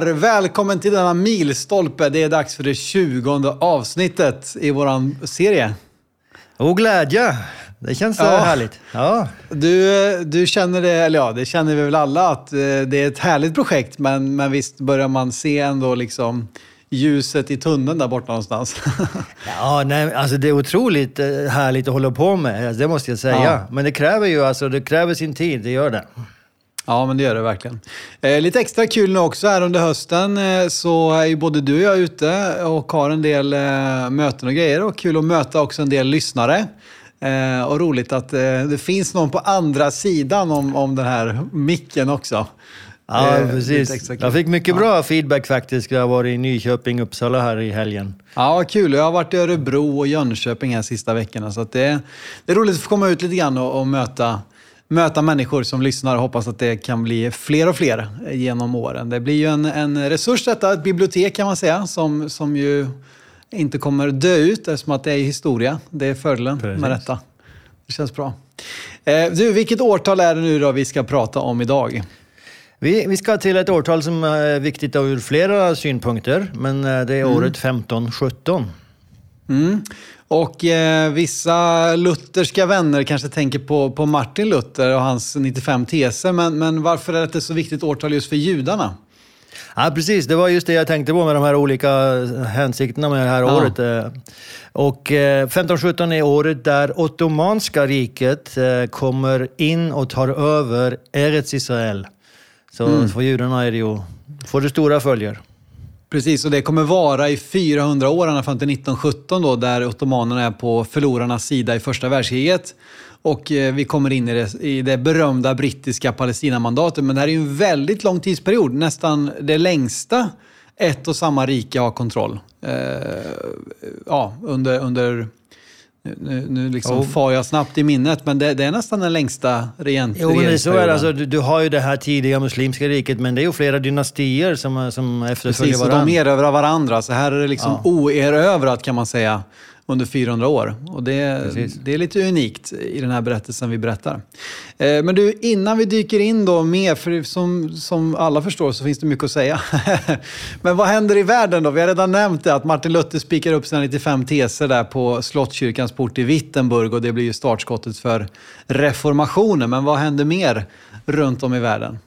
Roar, välkommen till denna milstolpe. Det är dags för det tjugonde avsnittet i vår serie. Och glädje! Det känns ja. härligt. Ja. Du, du känner det, eller ja, det känner vi väl alla, att eh, det är ett härligt projekt. Men, men visst börjar man se ändå liksom ljuset i tunneln där borta någonstans. ja, nej, alltså det är otroligt eh, härligt att hålla på med, det måste jag säga. Ja. Men det kräver ju alltså, det kräver sin tid, det gör det. Ja, men det gör det verkligen. Eh, lite extra kul nu också här under hösten eh, så är ju både du och jag ute och har en del eh, möten och grejer och kul att möta också en del lyssnare. Eh, och roligt att eh, det finns någon på andra sidan om, om den här micken också. Ja, eh, precis. Jag fick mycket bra feedback faktiskt. Jag har varit i Nyköping, Uppsala här i helgen. Ja, kul. Jag har varit i Örebro och Jönköping här sista veckorna. Så det, det är roligt att få komma ut lite grann och, och möta möta människor som lyssnar och hoppas att det kan bli fler och fler genom åren. Det blir ju en, en resurs detta, ett bibliotek kan man säga, som, som ju inte kommer dö ut eftersom att det är historia. Det är fördelen Precis. med detta. Det känns bra. Eh, du, vilket årtal är det nu då vi ska prata om idag? Vi, vi ska till ett årtal som är viktigt ur flera synpunkter, men eh, det är mm. året 1517. Mm. Och eh, vissa lutherska vänner kanske tänker på, på Martin Luther och hans 95 teser, men, men varför är det ett så viktigt årtal just för judarna? Ja, precis. Det var just det jag tänkte på med de här olika hänsikterna med det här ja. året. Eh. Och 1517 eh, är året där Ottomanska riket eh, kommer in och tar över Eretz Israel. Så mm. för judarna är det ju, får det stora följer. Precis, och det kommer vara i 400 år, ända fram till 1917 då, där ottomanerna är på förlorarnas sida i första världskriget. Och eh, vi kommer in i det, i det berömda brittiska Palestinamandatet. Men det här är ju en väldigt lång tidsperiod, nästan det längsta ett och samma rike har kontroll. Eh, ja, under, under nu, nu liksom oh. far jag snabbt i minnet, men det, det är nästan den längsta regent Jo, men så är det. Alltså, du, du, har ju det här tidiga muslimska riket, men det är ju flera dynastier som, som efterföljer varandra. Precis, och de erövrar varandra. Så här är det liksom ja. oerövrat kan man säga under 400 år. Och det, det är lite unikt i den här berättelsen vi berättar. Eh, men du, innan vi dyker in då mer, för som, som alla förstår så finns det mycket att säga. Men vad händer i världen då? Vi har redan nämnt det, att Martin Luther spikar upp sina 95 teser där på Slottskyrkans port i Wittenburg och det blir ju startskottet för reformationen. Men vad händer mer runt om i världen?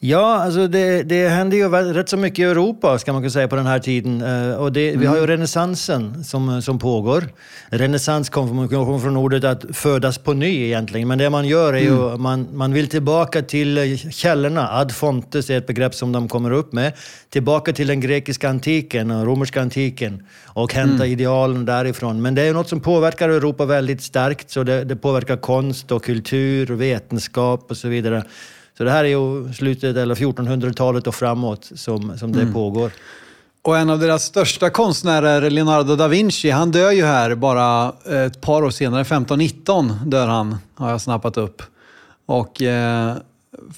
Ja, alltså det, det händer ju rätt så mycket i Europa ska man kunna säga på den här tiden. Eh, och det, mm. Vi har ju mm. renässansen som, som pågår. Renässans kommer från ordet att födas på ny egentligen. Men det man gör är ju mm. man, man vill tillbaka till källorna. Ad fontes är ett begrepp som de kommer upp med. Tillbaka till den grekiska antiken och romerska antiken och hämta mm. idealen därifrån. Men det är något som påverkar Europa väldigt starkt. Så det, det påverkar konst och kultur och vetenskap och så vidare. Så det här är ju slutet eller 1400-talet och framåt som, som det mm. pågår. Och en av deras största konstnärer, Leonardo da Vinci, han dör ju här bara ett par år senare. 1519 dör han, har jag snappat upp. Och eh,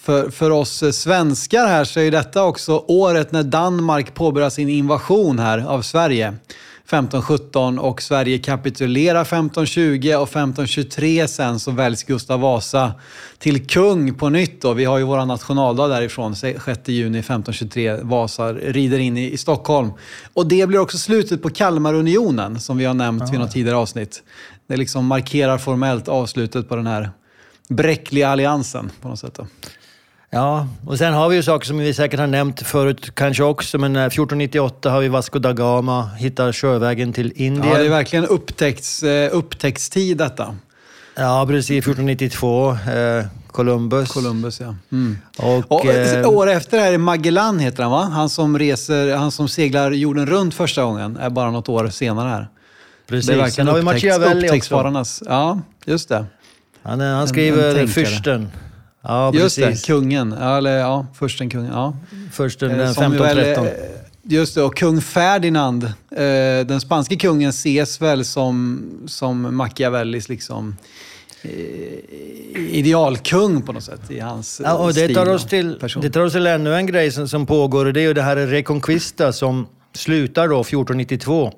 för, för oss svenskar här så är detta också året när Danmark påbörjar sin invasion här av Sverige. 1517 och Sverige kapitulerar 1520 och 1523 sen så väljs Gustav Vasa till kung på nytt. Då. Vi har ju vår nationaldag därifrån, 6 juni 1523. Vasa rider in i, i Stockholm. Och det blir också slutet på Kalmarunionen som vi har nämnt ja. vid något tidigare avsnitt. Det liksom markerar formellt avslutet på den här bräckliga alliansen på något sätt. Då. Ja, och sen har vi ju saker som vi säkert har nämnt förut kanske också, men 1498 eh, har vi Vasco da Gama, hittar sjövägen till Indien. Ja, det är verkligen upptäckts, eh, upptäcktstid detta. Ja, precis. 1492. Eh, Columbus. Columbus, ja. Mm. Och, och eh, år efter är det Magellan, heter han va? Han som, reser, han som seglar jorden runt första gången, är bara något år senare här. Precis. Det är verkligen Sen har vi Machiavelli också. Ja, just det. Han, han skriver Fürsten. Ja, Just det, kungen. Eller ja, försten kungen. Ja. Försten den 1513. Eh, just det, och kung Ferdinand, eh, den spanske kungen, ses väl som, som Machiavellis liksom, eh, idealkung på något sätt i hans ja, och det tar, oss till, det tar oss till ännu en grej som, som pågår och det är ju det här Reconquista som slutar då 1492.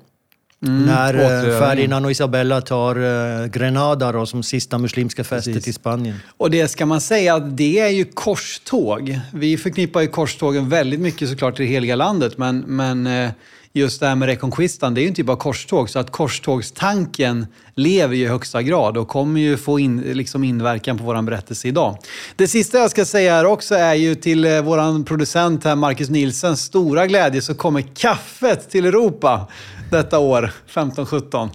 Mm, när eh, Ferdinand och Isabella tar uh, Grenada då, som sista muslimska fästet Precis. i Spanien. Och det ska man säga att det är ju korståg. Vi förknippar ju korstågen väldigt mycket såklart till det heliga landet, men, men uh, just det här med Reconquistan, det är ju inte typ bara korståg. Så att korstågstanken lever ju i högsta grad och kommer ju få in, liksom inverkan på vår berättelse idag. Det sista jag ska säga här också är ju till eh, vår producent här, Marcus Nielsens stora glädje så kommer kaffet till Europa detta år, 15-17.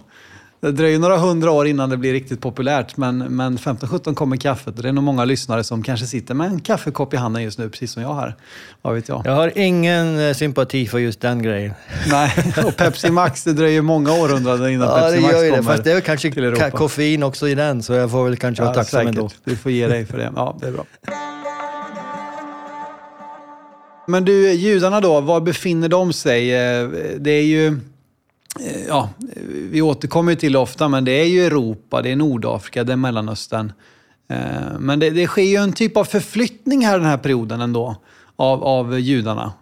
Det dröjer några hundra år innan det blir riktigt populärt, men, men 15-17 kommer kaffet. Det är nog många lyssnare som kanske sitter med en kaffekopp i handen just nu, precis som jag har. Vad vet jag? Jag har ingen eh, sympati för just den grejen. Nej, och Pepsi Max, det dröjer många århundraden innan ja, Pepsi Max kommer det. Fast det är kanske koffein också i den, så jag får väl kanske vara ja, tacksam säkert. ändå. Du får ge dig för det. Ja, det är bra. Men du, judarna då, var befinner de sig? Eh, det är ju Eh, ja, vi återkommer till det ofta, men det är ju Europa, det är Nordafrika, det är Mellanöstern. Eh, men det, det sker ju en typ av förflyttning här den här perioden ändå av, av judarna.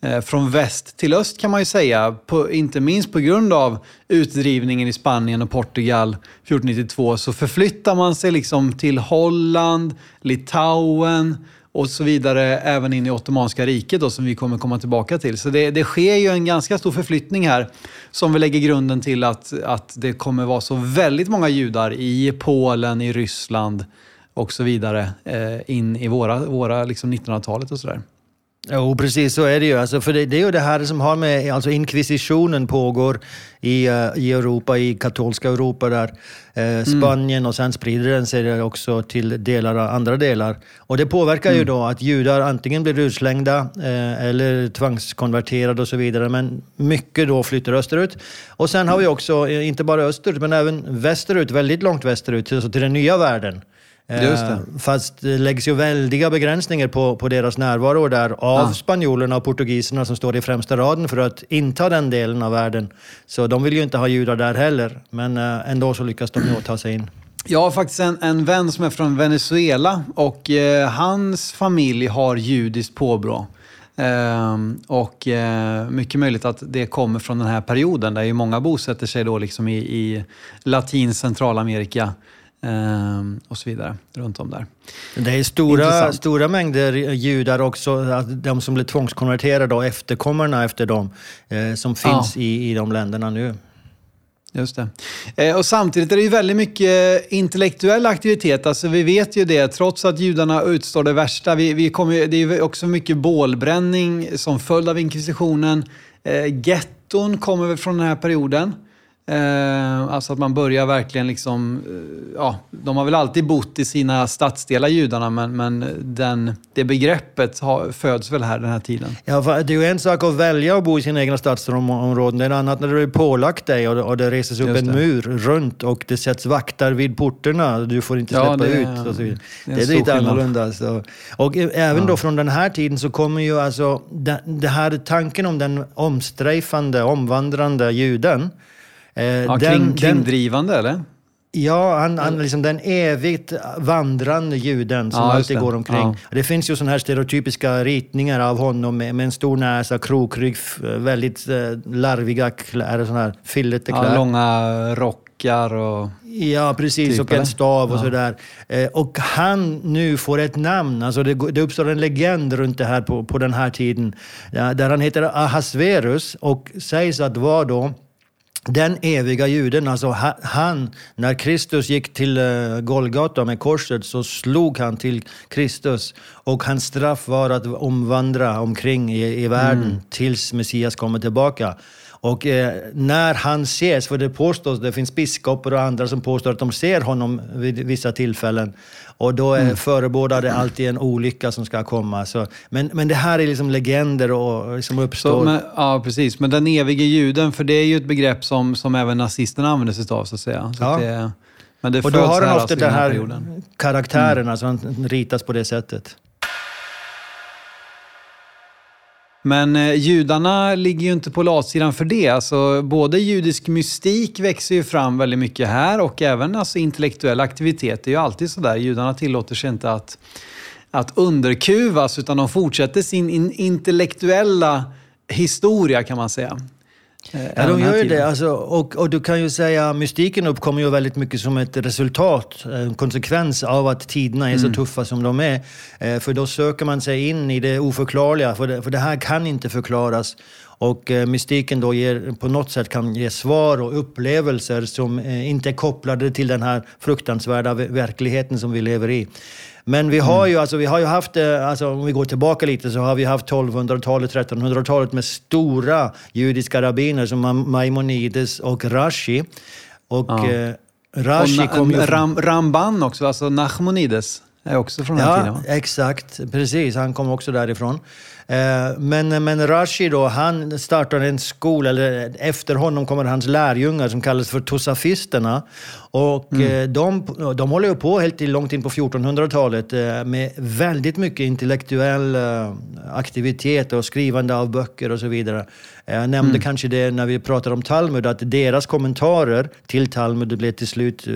Eh, från väst till öst kan man ju säga, på, inte minst på grund av utdrivningen i Spanien och Portugal 1492 så förflyttar man sig liksom till Holland, Litauen, och så vidare även in i Ottomanska riket då, som vi kommer komma tillbaka till. Så det, det sker ju en ganska stor förflyttning här som vi lägger grunden till att, att det kommer vara så väldigt många judar i Polen, i Ryssland och så vidare eh, in i våra, våra liksom 1900-talet och sådär. Jo, precis så är det ju. Alltså, för det, det, är ju det här som har med, alltså inkvisitionen pågår i, uh, i Europa, i katolska Europa där. Uh, Spanien mm. och sen sprider den sig också till delar av andra delar. Och det påverkar mm. ju då att judar antingen blir utslängda uh, eller tvangskonverterade och så vidare. Men mycket då flyttar österut. Och sen har vi också, inte bara österut, men även västerut, väldigt långt västerut, alltså till den nya världen. Just det. Eh, fast det läggs ju väldiga begränsningar på, på deras närvaro där av ah. spanjorerna och portugiserna som står i främsta raden för att inta den delen av världen. Så de vill ju inte ha judar där heller, men eh, ändå så lyckas de ju ta sig in. Jag har faktiskt en, en vän som är från Venezuela och eh, hans familj har judiskt påbrå. Eh, och eh, mycket möjligt att det kommer från den här perioden där ju många bosätter sig då liksom i, i latin centralamerika. Ehm, och så vidare runt om där. Det är stora, stora mängder judar också, de som blev tvångskonverterade och efterkommarna efter dem, eh, som finns ja. i, i de länderna nu. Just det. Eh, och samtidigt är det ju väldigt mycket intellektuell aktivitet. Alltså vi vet ju det, trots att judarna utstår det värsta. Vi, vi kommer, det är ju också mycket bålbränning som följd av inkvisitionen. Eh, getton kommer väl från den här perioden. Eh, alltså att man börjar verkligen liksom, eh, ja, de har väl alltid bott i sina stadsdelar judarna, men, men den, det begreppet har, föds väl här den här tiden. Ja, det är ju en sak att välja att bo i sina egna stadsområden, det är en annan när det är pålagt dig och, och det reses upp en mur runt och det sätts vakter vid porterna, du får inte släppa ja, det, ut. Och så vidare. Det är, det är lite annorlunda. Så. Och även ja. då från den här tiden så kommer ju alltså det här tanken om den omstrejfande, omvandrande juden, Eh, ja, den, kring, kringdrivande den, eller? Ja, han, han liksom den evigt vandrande juden som ja, alltid går omkring. Ja. Det finns ju sådana här stereotypiska ritningar av honom med, med en stor näsa, krokrygg, väldigt eh, larviga kläder, sådana här fillete kläder. Ja, långa rockar och... Ja, precis. Typ, och en stav och ja. sådär. Eh, och han nu får ett namn. Alltså det, det uppstår en legend runt det här på, på den här tiden. Där han heter Ahasverus och sägs att vara då den eviga juden, alltså han, när Kristus gick till eh, Golgata med korset så slog han till Kristus och hans straff var att omvandra omkring i, i världen mm. tills Messias kommer tillbaka. Och eh, när han ses, för det påstås, det finns biskopar och andra som påstår att de ser honom vid vissa tillfällen. Och då mm. förebådar det alltid en olycka som ska komma. Så, men, men det här är liksom legender och, som uppstår. Så, men, ja, precis. Men den evige juden, för det är ju ett begrepp som, som även nazisterna använder sig av, så att säga. Så ja. att det, men det och då har den ofta alltså den här, här karaktären, mm. alltså han ritas på det sättet. Men eh, judarna ligger ju inte på latsidan för det. Alltså, både judisk mystik växer ju fram väldigt mycket här och även alltså, intellektuell aktivitet. Det är ju alltid sådär. Judarna tillåter sig inte att, att underkuvas utan de fortsätter sin in, intellektuella historia kan man säga. Ja, de gör ju det. Alltså, och, och du kan ju säga mystiken uppkommer ju väldigt mycket som ett resultat, en konsekvens av att tiderna är så mm. tuffa som de är. Eh, för då söker man sig in i det oförklarliga, för det, för det här kan inte förklaras. Och eh, mystiken då ger, på något sätt kan ge svar och upplevelser som eh, inte är kopplade till den här fruktansvärda verkligheten som vi lever i. Men vi har ju, alltså, vi har ju haft, eh, alltså, om vi går tillbaka lite, så har vi haft 1200-talet, 1300-talet med stora judiska rabbiner som Maimonides och Rashi. Och ja. eh, Rashi och kom ju... Ram, Ramban också, alltså Nachmonides är också från den ja, tiden va? exakt. Precis, han kom också därifrån. Eh, men, men Rashi då, han startade en skola, eller efter honom kommer hans lärjungar som kallas för Tosafisterna. Och mm. Eh, de, de håller ju på helt till långt in på 1400-talet eh, med väldigt mycket intellektuell aktivitet och skrivande av böcker och så vidare. Jag nämnde mm. kanske det när vi pratade om Talmud, att deras kommentarer till Talmud blev till slut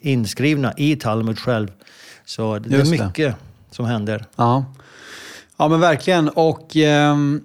inskrivna i Talmud själv. Så det Just är mycket det. som händer. Ja. Ja, men verkligen. Och ehm,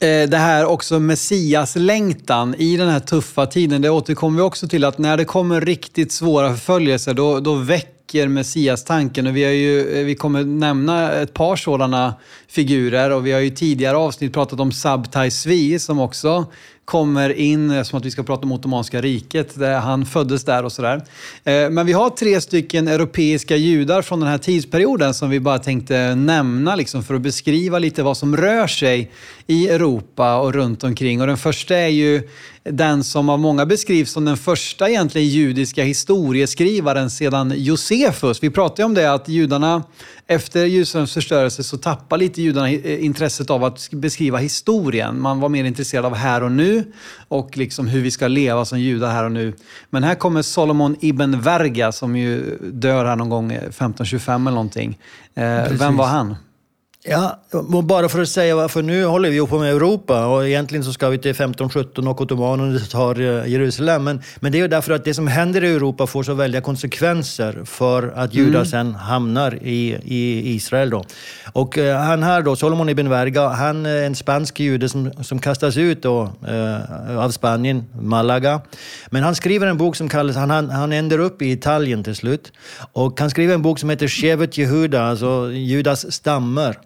eh, det här också Messias-längtan i den här tuffa tiden, det återkommer vi också till att när det kommer riktigt svåra förföljelser, då, då väcker Messias-tanken. Och vi, har ju, eh, vi kommer nämna ett par sådana figurer och vi har ju tidigare avsnitt pratat om Sabtai Svi som också kommer in, eh, som att vi ska prata om Ottomanska riket, där han föddes där och sådär. Eh, men vi har tre stycken europeiska judar från den här tidsperioden som vi bara tänkte nämna liksom, för att beskriva lite vad som rör sig i Europa och runt omkring. Och den första är ju den som av många beskrivs som den första egentligen judiska historieskrivaren sedan Josefus. Vi pratade ju om det att judarna efter Jerusalems förstörelse så tappar lite judarna intresset av att beskriva historien. Man var mer intresserad av här och nu och liksom hur vi ska leva som judar här och nu. Men här kommer Solomon Ibn Verga som ju dör här någon gång 1525 eller någonting. Eh, vem var han? Ja, bara för att säga för nu håller vi på med Europa och egentligen så ska vi till 1517 och ottomanerna tar eh, Jerusalem. Men, men det är ju därför att det som händer i Europa får så väldiga konsekvenser för att judar mm. sen hamnar i, i Israel. Då. Och uh, han här då, Solomon ibn Verga, han är en spansk jude som, som kastas ut då, uh, av Spanien, Malaga. Men han skriver en bok som kallas, han, han, han ändar upp i Italien till slut. Och han skriver en bok som heter Shevet Jehuda, alltså Judas stammar.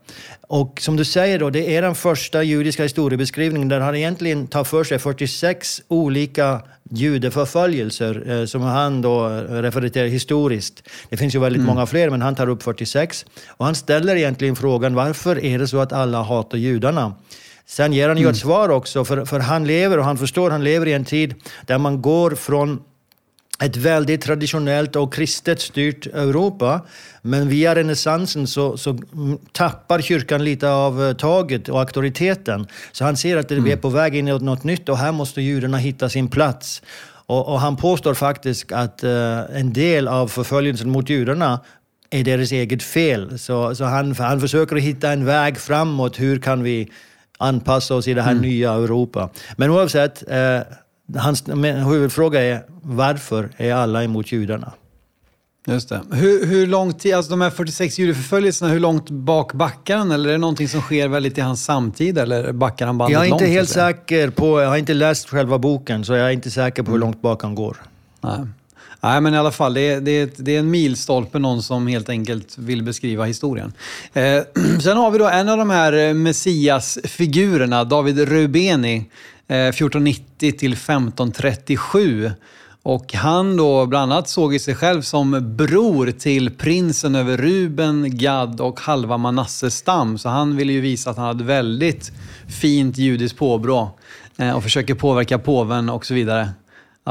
Och som du säger, då, det är den första judiska historiebeskrivningen där han egentligen tar för sig 46 olika judeförföljelser eh, som han då refererar till historiskt. Det finns ju väldigt mm. många fler, men han tar upp 46. Och han ställer egentligen frågan varför är det så att alla hatar judarna? Sen ger han ju mm. ett svar också, för, för han lever och han förstår, han lever i en tid där man går från ett väldigt traditionellt och kristet styrt Europa. Men via renässansen så, så tappar kyrkan lite av eh, taget och auktoriteten. Så han ser att vi är mm. på väg in i något nytt och här måste judarna hitta sin plats. Och, och han påstår faktiskt att uh, en del av förföljelsen mot judarna är deras eget fel. Så, så han, han försöker hitta en väg framåt. Hur kan vi anpassa oss i det här mm. nya Europa? Men oavsett, uh, Hans huvudfråga är varför är alla emot judarna? Just det. Hur, hur lång tid, alltså de här 46 judeförföljelserna, hur långt bak backar han? Eller är det någonting som sker väldigt i hans samtid? Eller backar han bandet Jag är inte långt, helt säker på, jag har inte läst själva boken, så jag är inte säker på hur mm. långt bak han går. Nej. Nej, men i alla fall, det är, det är, det är en milstolpe, någon som helt enkelt vill beskriva historien. Eh, sen har vi då en av de här Messias-figurerna, David Rubeni, Eh, 1490 till 1537. Och han då bland annat såg sig själv som bror till prinsen över Ruben, Gad och halva Manasses stam. Så han ville ju visa att han hade väldigt fint judiskt påbrå eh, och försöker påverka påven och så vidare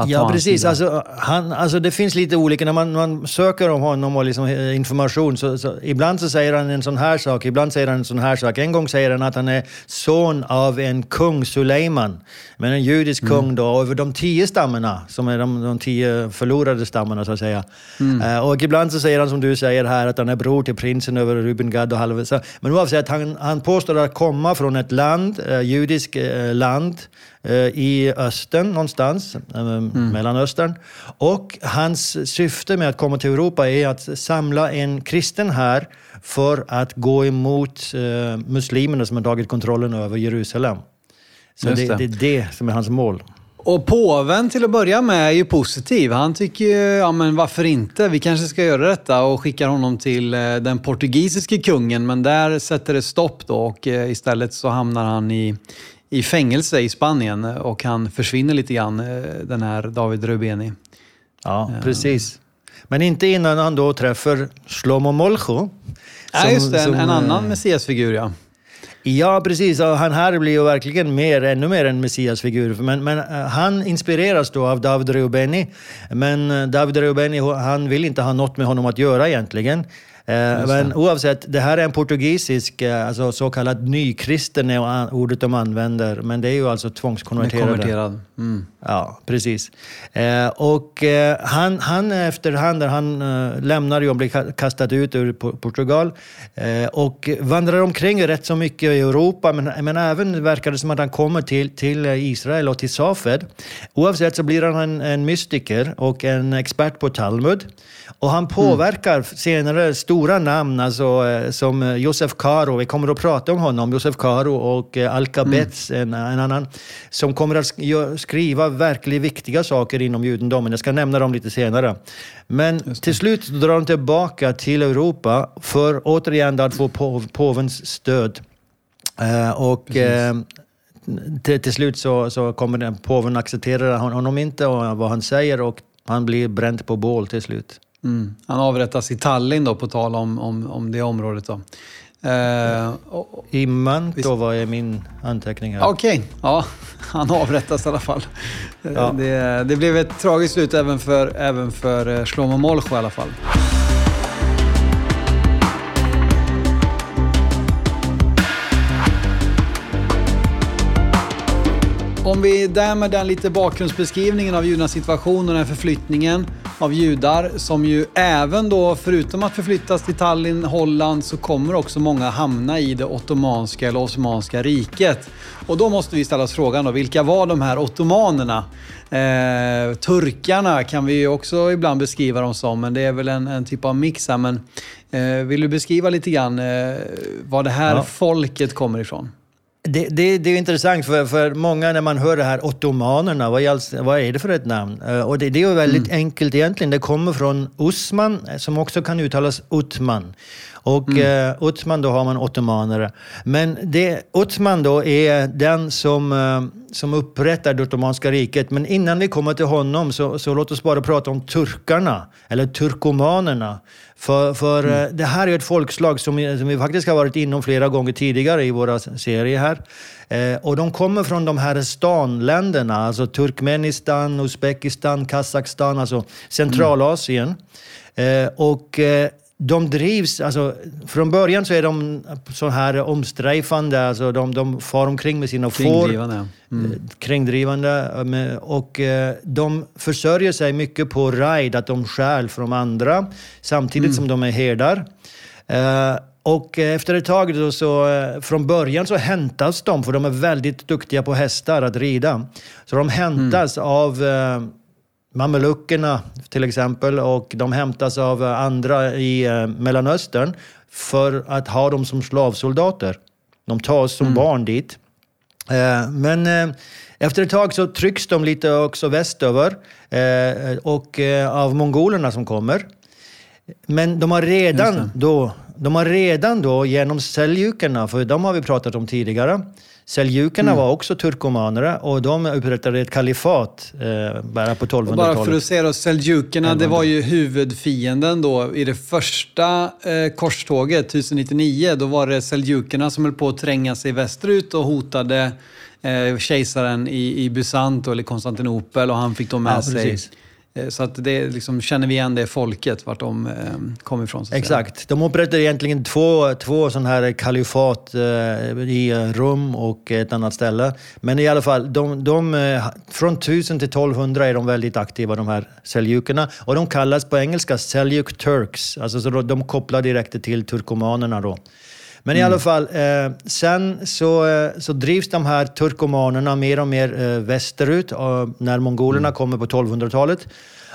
ja, precis. Alltså, han, alltså, det finns lite olika. När man, man söker om honom och liksom eh, information, så, så, ibland så säger han en sån här sak, ibland säger han en sån här sak. En gång säger han att han är son av en kung, Suleiman, men en judisk mm. kung då, över de tio stammarna, som är de, de tio förlorade stammarna så att säga. Mm. Uh, och ibland så säger han, som du säger här, att han är bror till prinsen över Ruben Gad och halva... Men oavsett, han, han påstår att komma från ett land, uh, judisk uh, land, Eh, i östern någonstans, eh, mm. Mellanöstern. Och hans syfte med att komma till Europa är att samla en kristen här för att gå emot eh, muslimerna som har tagit kontrollen över Jerusalem. Så det, det. det är det som är hans mål. Och påven till att börja med är ju positiv. Han tycker ju, ja men varför inte? Vi kanske ska göra detta och skickar honom till eh, den portugisiske kungen. Men där sätter det stopp då och eh, istället så hamnar han i, i fängelse i Spanien och han försvinner lite grann, eh, den här David Rubeni. Ja, precis. Men inte innan han då träffar Shlomo Molcho. Ja, just det. En, en annan messiasfigur, ja. Ja, precis. Och han här blir ju verkligen mer, ännu mer en messiasfigur. Men, men han inspireras då av David Reubeni. Men David Reubeni, han vill inte ha något med honom att göra egentligen. Eh, men oavsett, det här är en portugisisk, eh, alltså så kallad nykristen är ordet de använder. Men det är ju alltså tvångskonverterade. Mm. Ja, precis. Eh, och han, han efterhand, han lämnar ju och blir kastad ut ur Portugal och vandrar omkring rätt så mycket i Europa, men, men även verkar det som att han kommer till, till Israel och till Safed. Oavsett så blir han en, en mystiker och en expert på Talmud. Och han påverkar mm. senare stora namn alltså, eh, som eh, Josef Karo, vi kommer att prata om honom, Josef Karo och eh, Alka Betz, mm. en, en, annan, som kommer att skriva verkligt viktiga saker inom judendomen. Jag ska nämna dem lite senare. Men till slut drar de tillbaka till Europa för återigen att få påvens stöd. Uh, och uh, till, till, slut så, så kommer den, påven acceptera honom inte och vad han säger och han blir bränd på bål till slut. Mm. Han avrättas i Tallinn då, på tal om, om, om det området. Då. Eh, och, I Mantova är min anteckning här. Okej, okay. ja, han avrättas i alla fall. Ja. Det, det, blev ett tragiskt slut även för, även för eh, Shlomo Molcho i alla fall. Om vi därmed den lite bakgrundsbeskrivningen av judarnas situation och den här förflyttningen av judar som ju även då, förutom att förflyttas till Tallinn, Holland, så kommer också många hamna i det ottomanska eller osmanska riket. Och då måste vi ställa oss frågan då, vilka var de här ottomanerna? Eh, turkarna kan vi ju också ibland beskriva dem som, men det är väl en, en typ av mix här. Men, eh, vill du beskriva lite grann eh, var det här ja. folket kommer ifrån? Det, det, det, är intressant för, för många när man hör det här ottomanerna, vad är, vad är det för ett namn? Uh, och det, det, är ju väldigt mm. enkelt egentligen. Det kommer från Usman, som också kan uttalas Utman. Och mm. uh, Utman, då har man ottomaner. Men det, Utman då är den som, uh, som upprättar det ottomanska riket. Men innan vi kommer till honom så, så låt oss bara prata om turkarna, eller turkomanerna. För, för mm. Eh, det här är ett folkslag som, som vi faktiskt har varit inom flera gånger tidigare i våra serier här. Eh, och de kommer från de här stanländerna, alltså Turkmenistan, Uzbekistan, Kazakstan, alltså Centralasien. Mm. Eh, och eh, de drivs, alltså från början så är de så här omstrejfande, alltså de, de far omkring med sina får. Mm. Eh, kringdrivande. Eh, och eh, de försörjer sig mycket på raid, att de stjäl från andra, samtidigt mm. som de är herdar. Och efter ett tag, då så, från början så hämtas de, för de är väldigt duktiga på hästar, att rida. Så de hämtas mm. av mameluckerna till exempel och de hämtas av andra i eh, Mellanöstern för att ha dem som slavsoldater. De tas som mm. barn dit. Eh, men eh, efter ett tag så trycks de lite också västöver och av mongolerna som kommer. Men de har redan då, de har redan då genom seljukerna, för de har vi pratat om tidigare, Seljukerna mm. var också turkomaner och de upprättade ett kalifat eh, bara på 1200-talet. Bara för att säga då, seljukerna, det var ju huvudfienden då i det första eh, korståget 1099. Då var det seljukerna som höll på att tränga sig västerut och hotade eh, kejsaren i, i Byzant eller Konstantinopel och han fick då med ja, sig precis Eh, så att det liksom, känner vi igen det folket, vart de eh, kom ifrån. Exakt. De upprättade egentligen två, två sådana här kalifat eh, i Rum och ett annat ställe. Men i alla fall, de, de, eh, från 1000 till 1200 är de väldigt aktiva, de här seljukerna. Och de kallas på engelska Seljuk Turks. Alltså, så de kopplar direkt till turkomanerna då. Men i alla mm. fall, eh, sen så, eh, så drivs de här turkomanerna mer och mer eh, västerut när mongolerna mm. kommer på 1200-talet.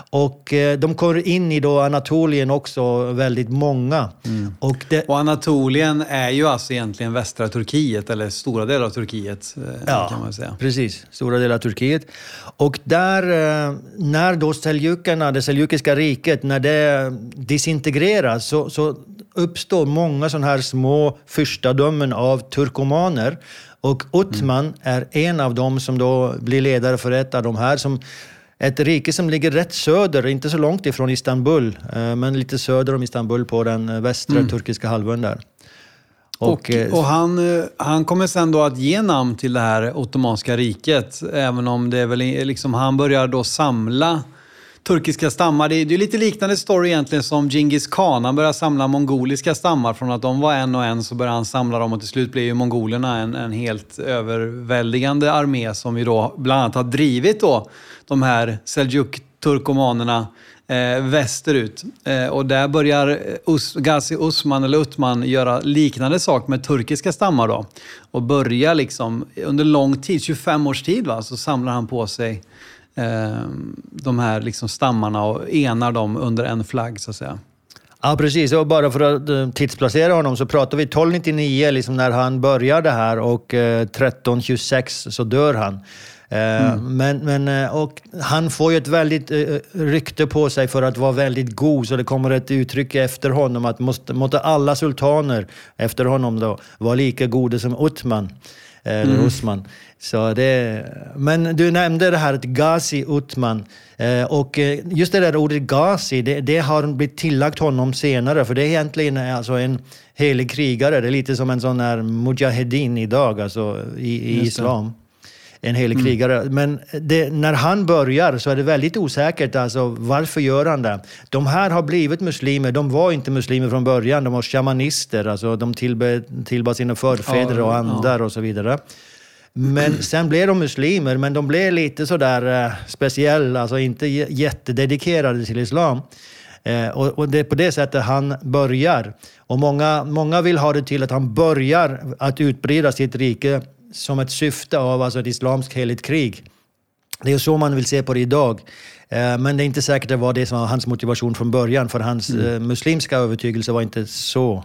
Och eh, de kommer in i då Anatolien också, väldigt många. Mm. Och det, Och Anatolien är ju alltså egentligen västra Turkiet, eller stora delar av Turkiet eh, kan man säga. precis. Stora delar av Turkiet. Och där, eh, när då seljukerna, det seljukiska riket, när det disintegreras så, så uppstår många sådana här små fyrstadömen av turkomaner. Och Uthman är en av dem som då blir ledare för ett av de här. Som, ett rike som ligger rätt söder, inte så långt ifrån Istanbul, eh, men lite söder om Istanbul på den eh, västra turkiska halvön där. Och, eh, och han, han kommer sen då att ge namn till det här ottomanska riket, även om det är väl liksom, han börjar då samla turkiska stammar. Det är, det är lite liknande story egentligen som Genghis khan. Han började samla mongoliska stammar. Från att de var en och en så började han samla dem och till slut blev ju mongolerna en, en helt överväldigande armé som ju då bland annat har drivit då de här seljuk-turkomanerna eh, västerut. Eh, och där börjar Us, Ghazi Usman, eller Utman, göra liknande sak med turkiska stammar då. Och börjar liksom, under lång tid, 25 års tid, va, så samlar han på sig de här liksom stammarna och enar dem under en flagg, så att säga. Ja, precis. Och bara för att eh, tidsplacera honom så pratar vi 1299, liksom när han börjar det här, och eh, 1326 så dör han. Eh, Men, men, eh, och han får ju ett väldigt eh, rykte på sig för att vara väldigt god, så det kommer ett uttryck efter honom att måste, måtte alla sultaner efter honom då vara lika goda som Uthman. Eller Osman. Så det, men du nämnde det här att Ghazi Uthman. Eh, och eh, just det där ordet Ghazi, det, det har blivit tillagt honom senare. För det är egentligen eh, alltså en helig krigare. Det är lite som en sån här mujahedin idag, alltså i, i islam. En helig krigare. Men det, när han börjar så är det väldigt osäkert. Alltså, varför gör han det? De här har blivit muslimer. De var inte muslimer från början. De var shamanister. Alltså, de tillbe, tillbad sina förfäder Ja, och ja. andar och så vidare. Men sen blev de muslimer, men de blev lite sådär eh, speciella, alltså inte jättededikerade till islam. Eh, och, och det är på det sättet han börjar. Och många, många vill ha det till att han börjar att utbreda sitt rike som ett syfte av alltså ett islamskt heligt krig. Det är så man vill se på det idag. Eh, Men det är inte säkert att det var det som var hans motivation från början, för hans eh, muslimska övertygelse var inte så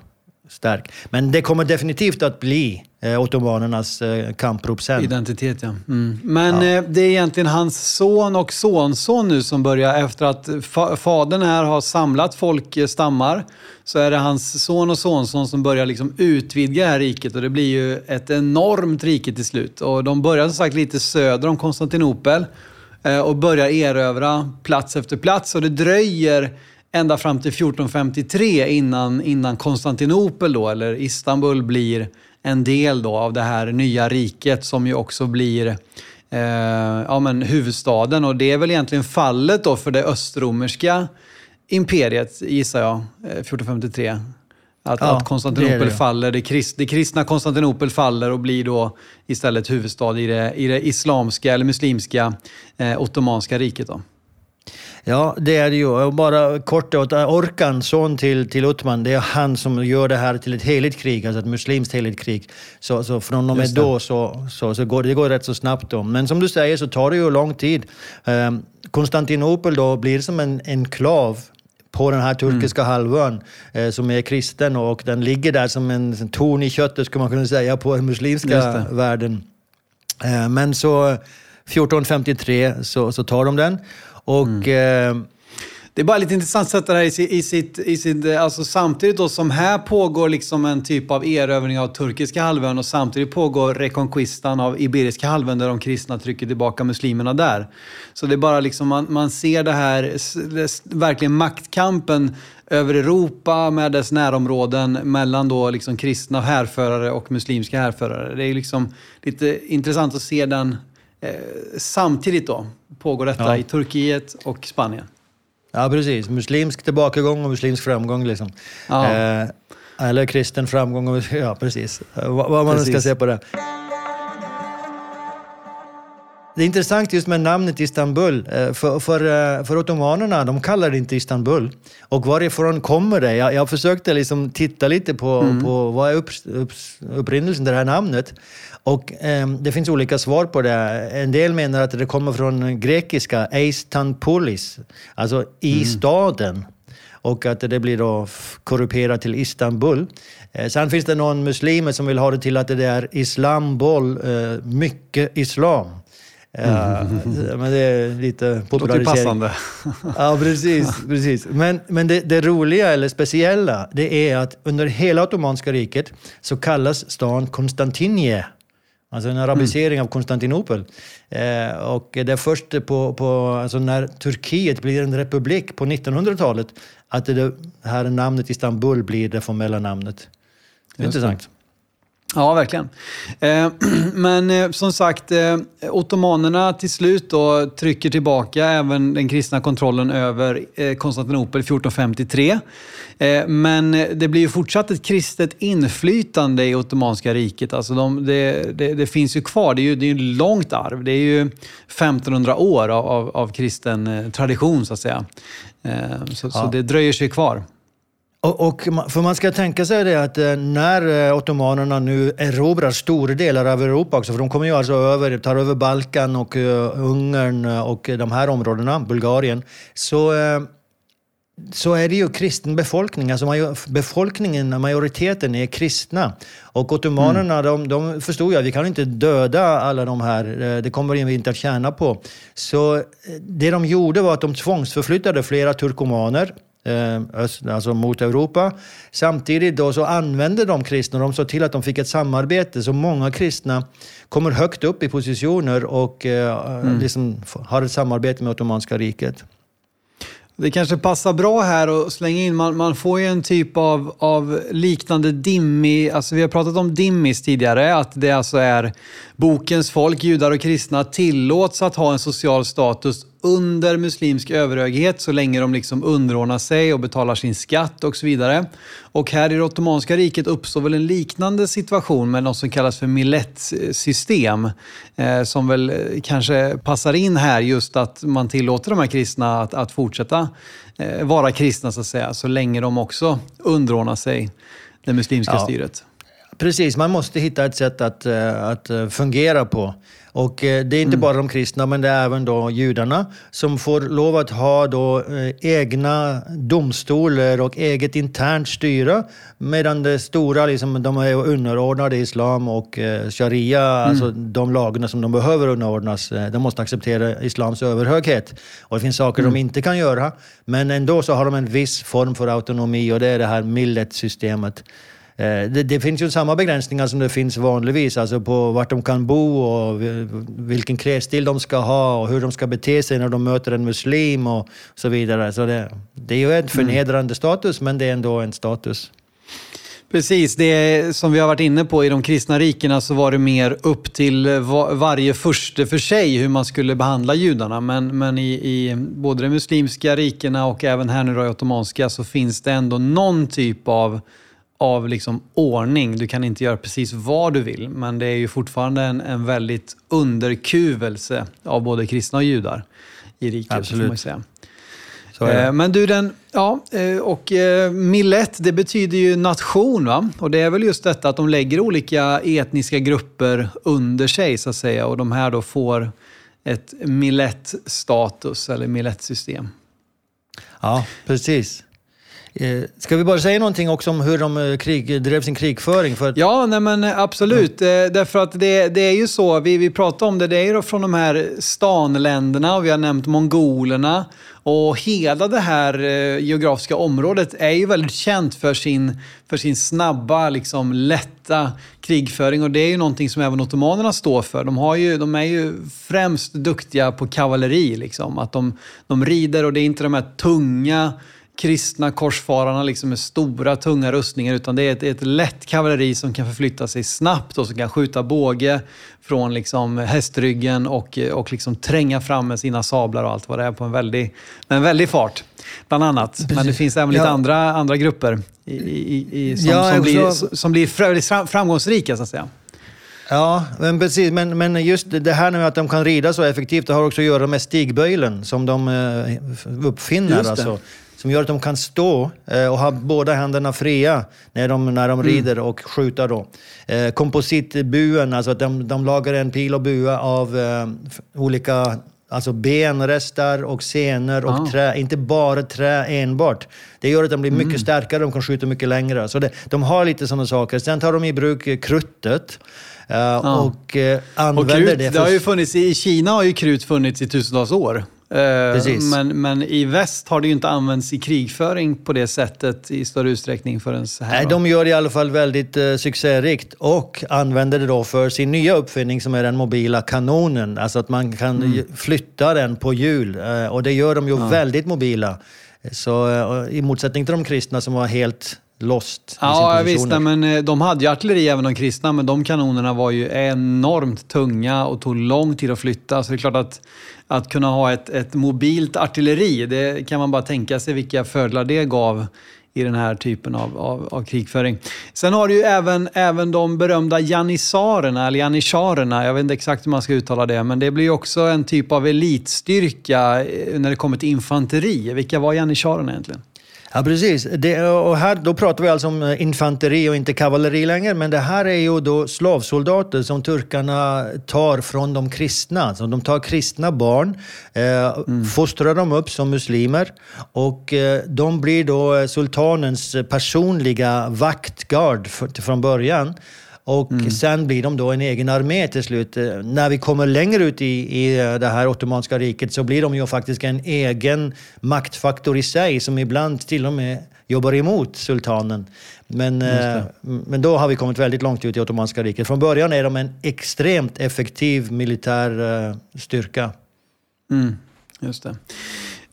stark. Men det kommer definitivt att bli eh, ottomanernas eh, kamprop sen. Identitet, ja. Mm. Men eh, det är egentligen hans son och sonson nu som börjar efter att fa fadern här har samlat folk, eh, stammar, så är det hans son och sonson som börjar liksom utvidga det här riket och det blir ju ett enormt rike till slut. Och de börjar som sagt lite söder om Konstantinopel eh, och börjar erövra plats efter plats och det dröjer ända fram till 1453 innan, innan Konstantinopel då, eller Istanbul blir en del då av det här nya riket som ju också blir eh, ja, men huvudstaden. Och det är väl egentligen fallet då för det östromerska imperiet, gissar jag, eh, 1453. Att, Ja, att Konstantinopel det det, faller, det, krist, det kristna Konstantinopel faller och blir då istället huvudstad i det, i det islamska eller muslimska eh, ottomanska riket. Då. Ja, det är det ju. Och bara kort åt Orkan, son till, till Uthman, det är han som gör det här till ett heligt krig, alltså ett muslimskt heligt krig. Så, så från och med då så, så, så går det går rätt så snabbt. Då. Men som du säger så tar det ju lång tid. Ehm, Konstantinopel då blir som en enklav på den här turkiska Mm. halvön eh, som är kristen och den ligger där som en, torn i köttet skulle man kunna säga på den muslimska världen. Eh, men så 1453 så, så tar de den. Och Mm. eh, Det är bara lite intressant att sätta det här i sitt, i sitt, i sitt alltså samtidigt då som här pågår liksom en typ av erövring av turkiska halvön och samtidigt pågår reconquistan av Iberiska halvön där de kristna trycker tillbaka muslimerna där. Så det är bara liksom, man, man ser det här, verkligen maktkampen över Europa med dess närområden mellan då liksom kristna härförare och muslimska härförare. Det är liksom lite intressant att se den eh, samtidigt då. Pågår detta Ja. i Turkiet och Spanien. Ja, precis. Muslimsk tillbakagång och muslimsk framgång. Liksom. Ja. Eh, eller kristen framgång. Och, ja, precis. Vad, vad man nu ska Precis. se på det. det är intressant just med namnet Istanbul. Eh, för, för, eh, för ottomanerna, de kallar det inte Istanbul. Och varifrån kommer det? Jag, jag försökte liksom titta lite på, mm. på vad är upp, upp, upprinnelsen till det här namnet. Och eh, det finns olika svar på det. En del menar att det kommer från grekiska eistanpolis, alltså i mm. staden. Och att det blir då korruperat till Istanbul. Eh, sen finns det någon muslimer som vill ha det till att det är islambol, eh, mycket islam. Mm. men det är lite popularisering. passande. ja, precis. precis. Men, men det, det, roliga eller speciella, det är att under hela Ottomanska riket så kallas stan Konstantinie. Alltså en arabisering mm. av Konstantinopel. Eh, och det är först på, på, alltså när Turkiet blir en republik på 1900-talet att det här namnet Istanbul blir det formella namnet. Intressant. Ja, verkligen. Eh, men eh, som sagt, eh, ottomanerna till slut då trycker tillbaka även den kristna kontrollen över Konstantinopel 1453. Eh, men det blir ju fortsatt ett kristet inflytande i Ottomanska riket. Alltså de, det, det, det, finns ju kvar, det är ju det är ett långt arv. Det är ju 1500 år av, av, av kristen tradition så att säga. Så, ja. så det dröjer sig kvar. Och, och, för man ska tänka sig det att eh, när eh, ottomanerna nu erobrar stora delar av Europa också, för de kommer ju alltså över, tar över Balkan och uh, Ungern och de här områdena, Bulgarien, så, så är det ju kristen befolkning. Alltså befolkningen, majoriteten är kristna. Och ottomanerna, mm. de, de förstod ju att vi kan inte döda alla de här, det kommer vi inte att tjäna på. Så det de gjorde var att de tvångsförflyttade flera turkomaner Eh, alltså mot Europa. Samtidigt då så använde de kristna, de såg till att de fick ett samarbete, så många kristna kommer högt upp i positioner och eh, mm. liksom har ett samarbete med Ottomanska riket. Det kanske passar bra här att slänga in, man, man får ju en typ av, av liknande dimmig, alltså vi har pratat om dimmis tidigare, att det alltså är bokens folk, judar och kristna, tillåts att ha en social status under muslimsk överhöghet så länge de liksom underordnar sig och betalar sin skatt och så vidare. Och här i det Ottomanska riket uppstår väl en liknande situation med något som kallas för millettsystem. Eh, som väl eh, kanske passar in här just att man tillåter de här kristna att, att fortsätta eh, vara kristna så att säga, så länge de också underordnar sig det muslimska ja. styret. Precis, man måste hitta ett sätt att, eh, att eh, fungera på. Och eh, det är inte mm. bara de kristna, men det är även då judarna som får lov att ha då egna domstolar och eget internt styre. Medan det stora, liksom, de är underordnade islam och sharia, mm. alltså de lagarna som de behöver underordnas. De måste acceptera islams överhöghet. Och det finns saker mm. de inte kan göra, men ändå så har de en viss form för autonomi och det är det här millet-systemet. Eh, det, det, finns ju samma begränsningar som det finns vanligtvis, alltså på vart de kan bo och vilken klädstil de ska ha och hur de ska bete sig när de möter en muslim och så vidare. Så det, det är ju en förnedrande mm. status, men det är ändå en status. Precis, det som vi har varit inne på i de kristna rikena så var det mer upp till varje furste för sig hur man skulle behandla judarna. Men, men i, i både de muslimska rikena och även här nu då i ottomanska så finns det ändå någon typ av av liksom ordning. Du kan inte göra precis vad du vill, men det är ju fortfarande en, en väldigt underkuvelse av både kristna och judar i riket. Absolut. Man säga. Eh, men du, den, ja, eh, och eh, millet, det betyder ju nation. Va? Och det är väl just detta att de lägger olika etniska grupper under sig, så att säga. Och de här då får ett millet-status eller millettsystem. Ja, precis. Eh, ska vi bara säga någonting också om hur de eh, krig, drev sin krigföring? För Ja, nej men absolut. Mm. Därför att det, det är ju så, vi, vi pratar om det, det är ju från de här stanländerna och vi har nämnt mongolerna. Och hela det här geografiska området är ju väldigt känt för sin, för sin snabba, liksom, lätta krigföring. Och det är ju någonting som även ottomanerna står för. De, har ju, de är ju främst duktiga på kavalleri. Liksom. Att de, de rider och det är inte de här tunga kristna korsfararna liksom med stora tunga rustningar utan det är ett, ett lätt kavalleri som kan förflytta sig snabbt och som kan skjuta båge från liksom hästryggen och, och liksom tränga fram med sina sablar och allt vad det är på en väldig, en väldig fart. Bland annat. Men det finns även lite ja. andra, andra grupper i, i, i, som, ja, som, blir, som blir framgångsrika så att säga. Ja, men precis. Men, men just det här med att de kan rida så effektivt, det har också att göra med stigböjlen som de eh, uppfinner. Alltså, som gör att de kan stå eh, och ha båda händerna fria när de, när de mm. rider och skjuter. Då. Eh, kompositbuen, alltså att de, de lagar en pil och bua av eh, olika Alltså benrester och senor och ah. trä, inte bara trä enbart. Det gör att de blir mycket mm. starkare, de kan skjuta mycket längre. Så det, de har lite sådana saker. Sen tar de i bruk kruttet. Uh, ah. Och uh, använder och krut, det. För... Det har ju funnits, I Kina har ju krut funnits i tusentals år. Uh, men, men i väst har det ju inte använts i krigföring på det sättet i större utsträckning förrän här. Nej, de gör det i alla fall väldigt uh, succérikt och använder det då för sin nya uppfinning som är den mobila kanonen. Alltså att man kan mm. flytta den på hjul uh, och det gör de ju ja. väldigt mobila. Så i motsättning till de kristna som var helt lost Ja, visst. men eh, de hade ju artilleri även de kristna, men de kanonerna var ju enormt tunga och tog lång tid att flytta. Så det är klart att, att kunna ha ett, ett mobilt artilleri, det kan man bara tänka sig vilka fördelar det gav i den här typen av, av, av krigföring. Sen har du ju även, även de berömda janissarerna, eller janissarerna, jag vet inte exakt hur man ska uttala det, men det blir också en typ av elitstyrka eh, när det kommer till infanteri. Vilka var janissarerna egentligen? Ja, precis. Det, och här, då pratar vi alltså om eh, infanteri och inte kavalleri längre. Men det här är ju då slavsoldater som turkarna tar från de kristna. Alltså de tar kristna barn, eh, mm. fostrar dem upp som muslimer och eh, de blir då sultanens personliga vaktgard för, från början. Och mm. sen blir de då en egen armé till slut. Eh, när vi kommer längre ut i, i eh, det här Ottomanska riket så blir de ju faktiskt en egen maktfaktor i sig som ibland till och med jobbar emot sultanen. Men, eh, men då har vi kommit väldigt långt ut i Ottomanska riket. Från början är de en extremt effektiv militär styrka. Mm, just det.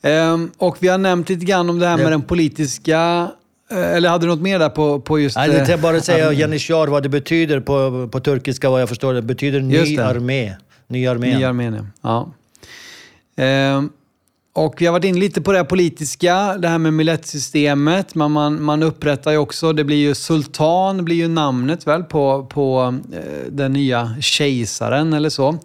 Ehm, och vi har nämnt lite grann om det här med den politiska eller hade du något mer där på, på just... Nej, jag bara säga äh, Janishar, vad det betyder på, på turkiska, vad jag förstår. Det betyder ny armé. Ny armé. Ny armé, ja. Ehm, och vi har varit inne lite på det politiska, det här med milletsystemet. Man, man, man upprättar ju också, det blir ju sultan, blir ju namnet väl på, på eh, den nya kejsaren eller så.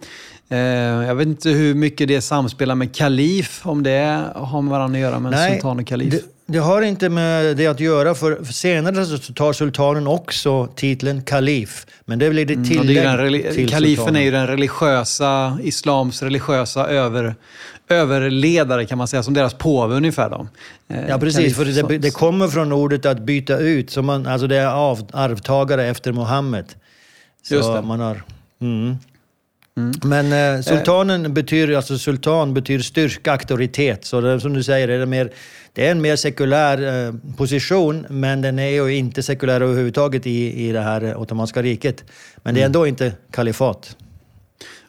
Eh, jag vet inte hur mycket det samspelar med kalif, om det har med varandra att göra, med Nej, sultan och kalif. Det, har inte med det att göra, för senare så tar sultanen också titeln kalif. Men det blir det tillägg mm, det är till Kalifen sultanen. är ju den religiösa, islams religiösa över, överledare kan man säga, som deras påve ungefär. Då. Eh, ja, precis. Kalif, för det, det, kommer från ordet att byta ut. Så man, alltså det är av, arvtagare efter Mohammed. Så Just det. Man har, mm. Mm. Men eh, sultanen eh. betyder, alltså sultan betyder styrka, auktoritet. Så det, som du säger, är det, mer, det är en mer sekulär eh, position, men den är ju inte sekulär överhuvudtaget i, i det här Ottomanska riket. Men det är mm. ändå inte kalifat.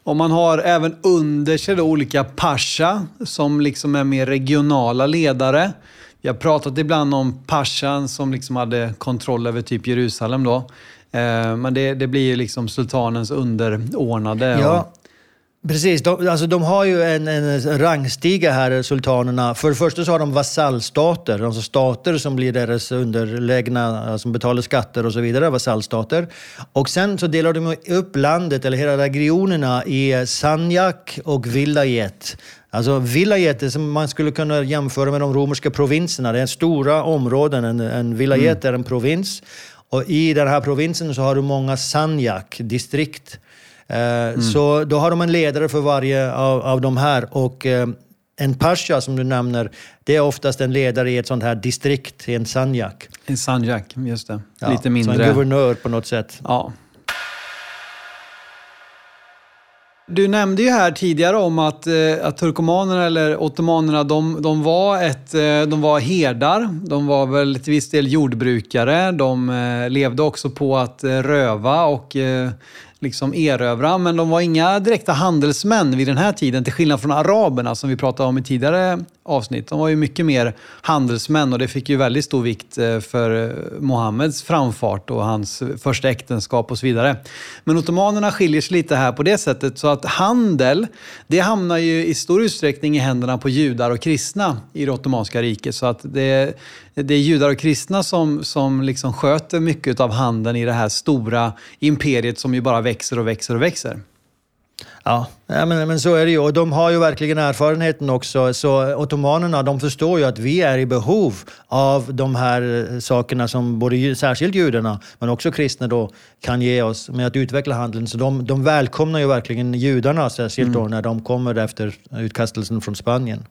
Och man har även under sig olika pasha som liksom är mer regionala ledare. Vi har pratat ibland om pashan som liksom hade kontroll över typ Jerusalem då. Eh, men det, det blir liksom sultanens underordnade. Ja. Precis, de, alltså de har ju en, en rangstiga här, sultanerna. För det första så har de vasallstater, alltså stater som blir deras underlägna, som betalar skatter och så vidare, vasallstater. Och sen så delar de upp landet, eller hela regionerna, i Sanjak och Vilayet. Alltså vilayet är som man skulle kunna jämföra med de romerska provinserna. Det är stora områden. En, en vilayet mm. är en provins. Och i den här provinsen så har du många Sanjak-distrikt. Eh, mm. Så då har de en ledare för varje av, av de här. Och eh, en pasha som du nämner, det är oftast en ledare i ett sånt här distrikt, i en Sanjak. En Sanjak, just det. Ja, Lite mindre. Så en guvernör på något sätt. Ja. Du nämnde ju här tidigare om att, eh, att turkomanerna eller ottomanerna, de, de, var ett, de var herdar. De var väl till viss del jordbrukare. De levde också på att röva och liksom erövra, men de var inga direkta handelsmän vid den här tiden, till skillnad från araberna som vi pratade om i tidigare avsnitt. De var ju mycket mer handelsmän och det fick ju väldigt stor vikt eh, för eh, Mohammeds framfart och hans första äktenskap och så vidare. Men ottomanerna skiljer sig lite här på det sättet så att handel, det hamnar ju i stor utsträckning i händerna på judar och kristna i det ottomanska riket. Så att det, det är judar och kristna som, som liksom sköter mycket av handeln i det här stora imperiet som ju bara växer och växer och växer. Ja, ja men, men så är det ju. Och de har ju verkligen erfarenheten också. Så ottomanerna, de förstår ju att vi är i behov av de här sakerna som både särskilt judarna, men också kristna då, kan ge oss med att utveckla handeln. Så de, de välkomnar ju verkligen judarna, särskilt mm. då när de kommer efter utkastelsen från Spanien.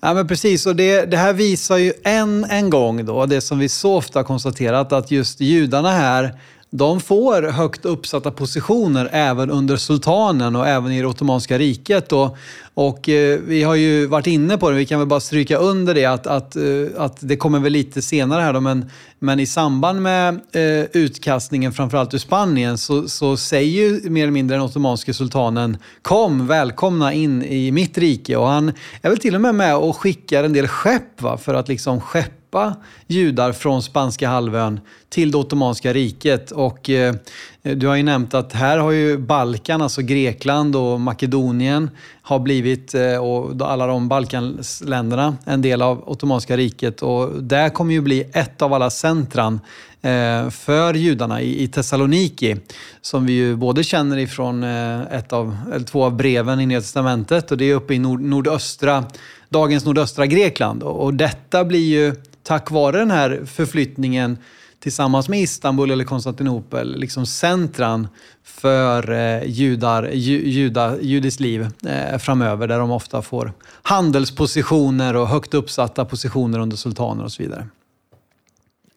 Ja, men precis, och det, det här visar ju än en gång då, det som vi så ofta konstaterat, att just judarna här de får högt uppsatta positioner även under sultanen och även i det Ottomanska riket. Och, och eh, vi har ju varit inne på det, vi kan väl bara stryka under det att, att, eh, att det kommer väl lite senare här då, men, men i samband med eh, utkastningen framförallt ur Spanien så, så säger ju mer eller mindre den ottomanske sultanen kom, välkomna in i mitt rike. Och han är väl till och med med och skickar en del skepp va, för att liksom skeppa judar från spanska halvön till det ottomanska riket. Och, eh, du har ju nämnt att här har ju Balkan, alltså Grekland och Makedonien, har blivit, eh, och alla de Balkanländerna, en del av ottomanska riket. Och där kommer ju bli ett av alla centran eh, för judarna i, Thessaloniki, som vi ju både känner ifrån eh, ett av, eller två av breven i Nya Testamentet och det är uppe i nord, nordöstra, dagens nordöstra Grekland. Och detta blir ju tack vare den här förflyttningen tillsammans med Istanbul eller Konstantinopel, liksom centran för eh, judar, ju, juda, judiskt liv eh, framöver, där de ofta får handelspositioner och högt uppsatta positioner under sultaner och så vidare.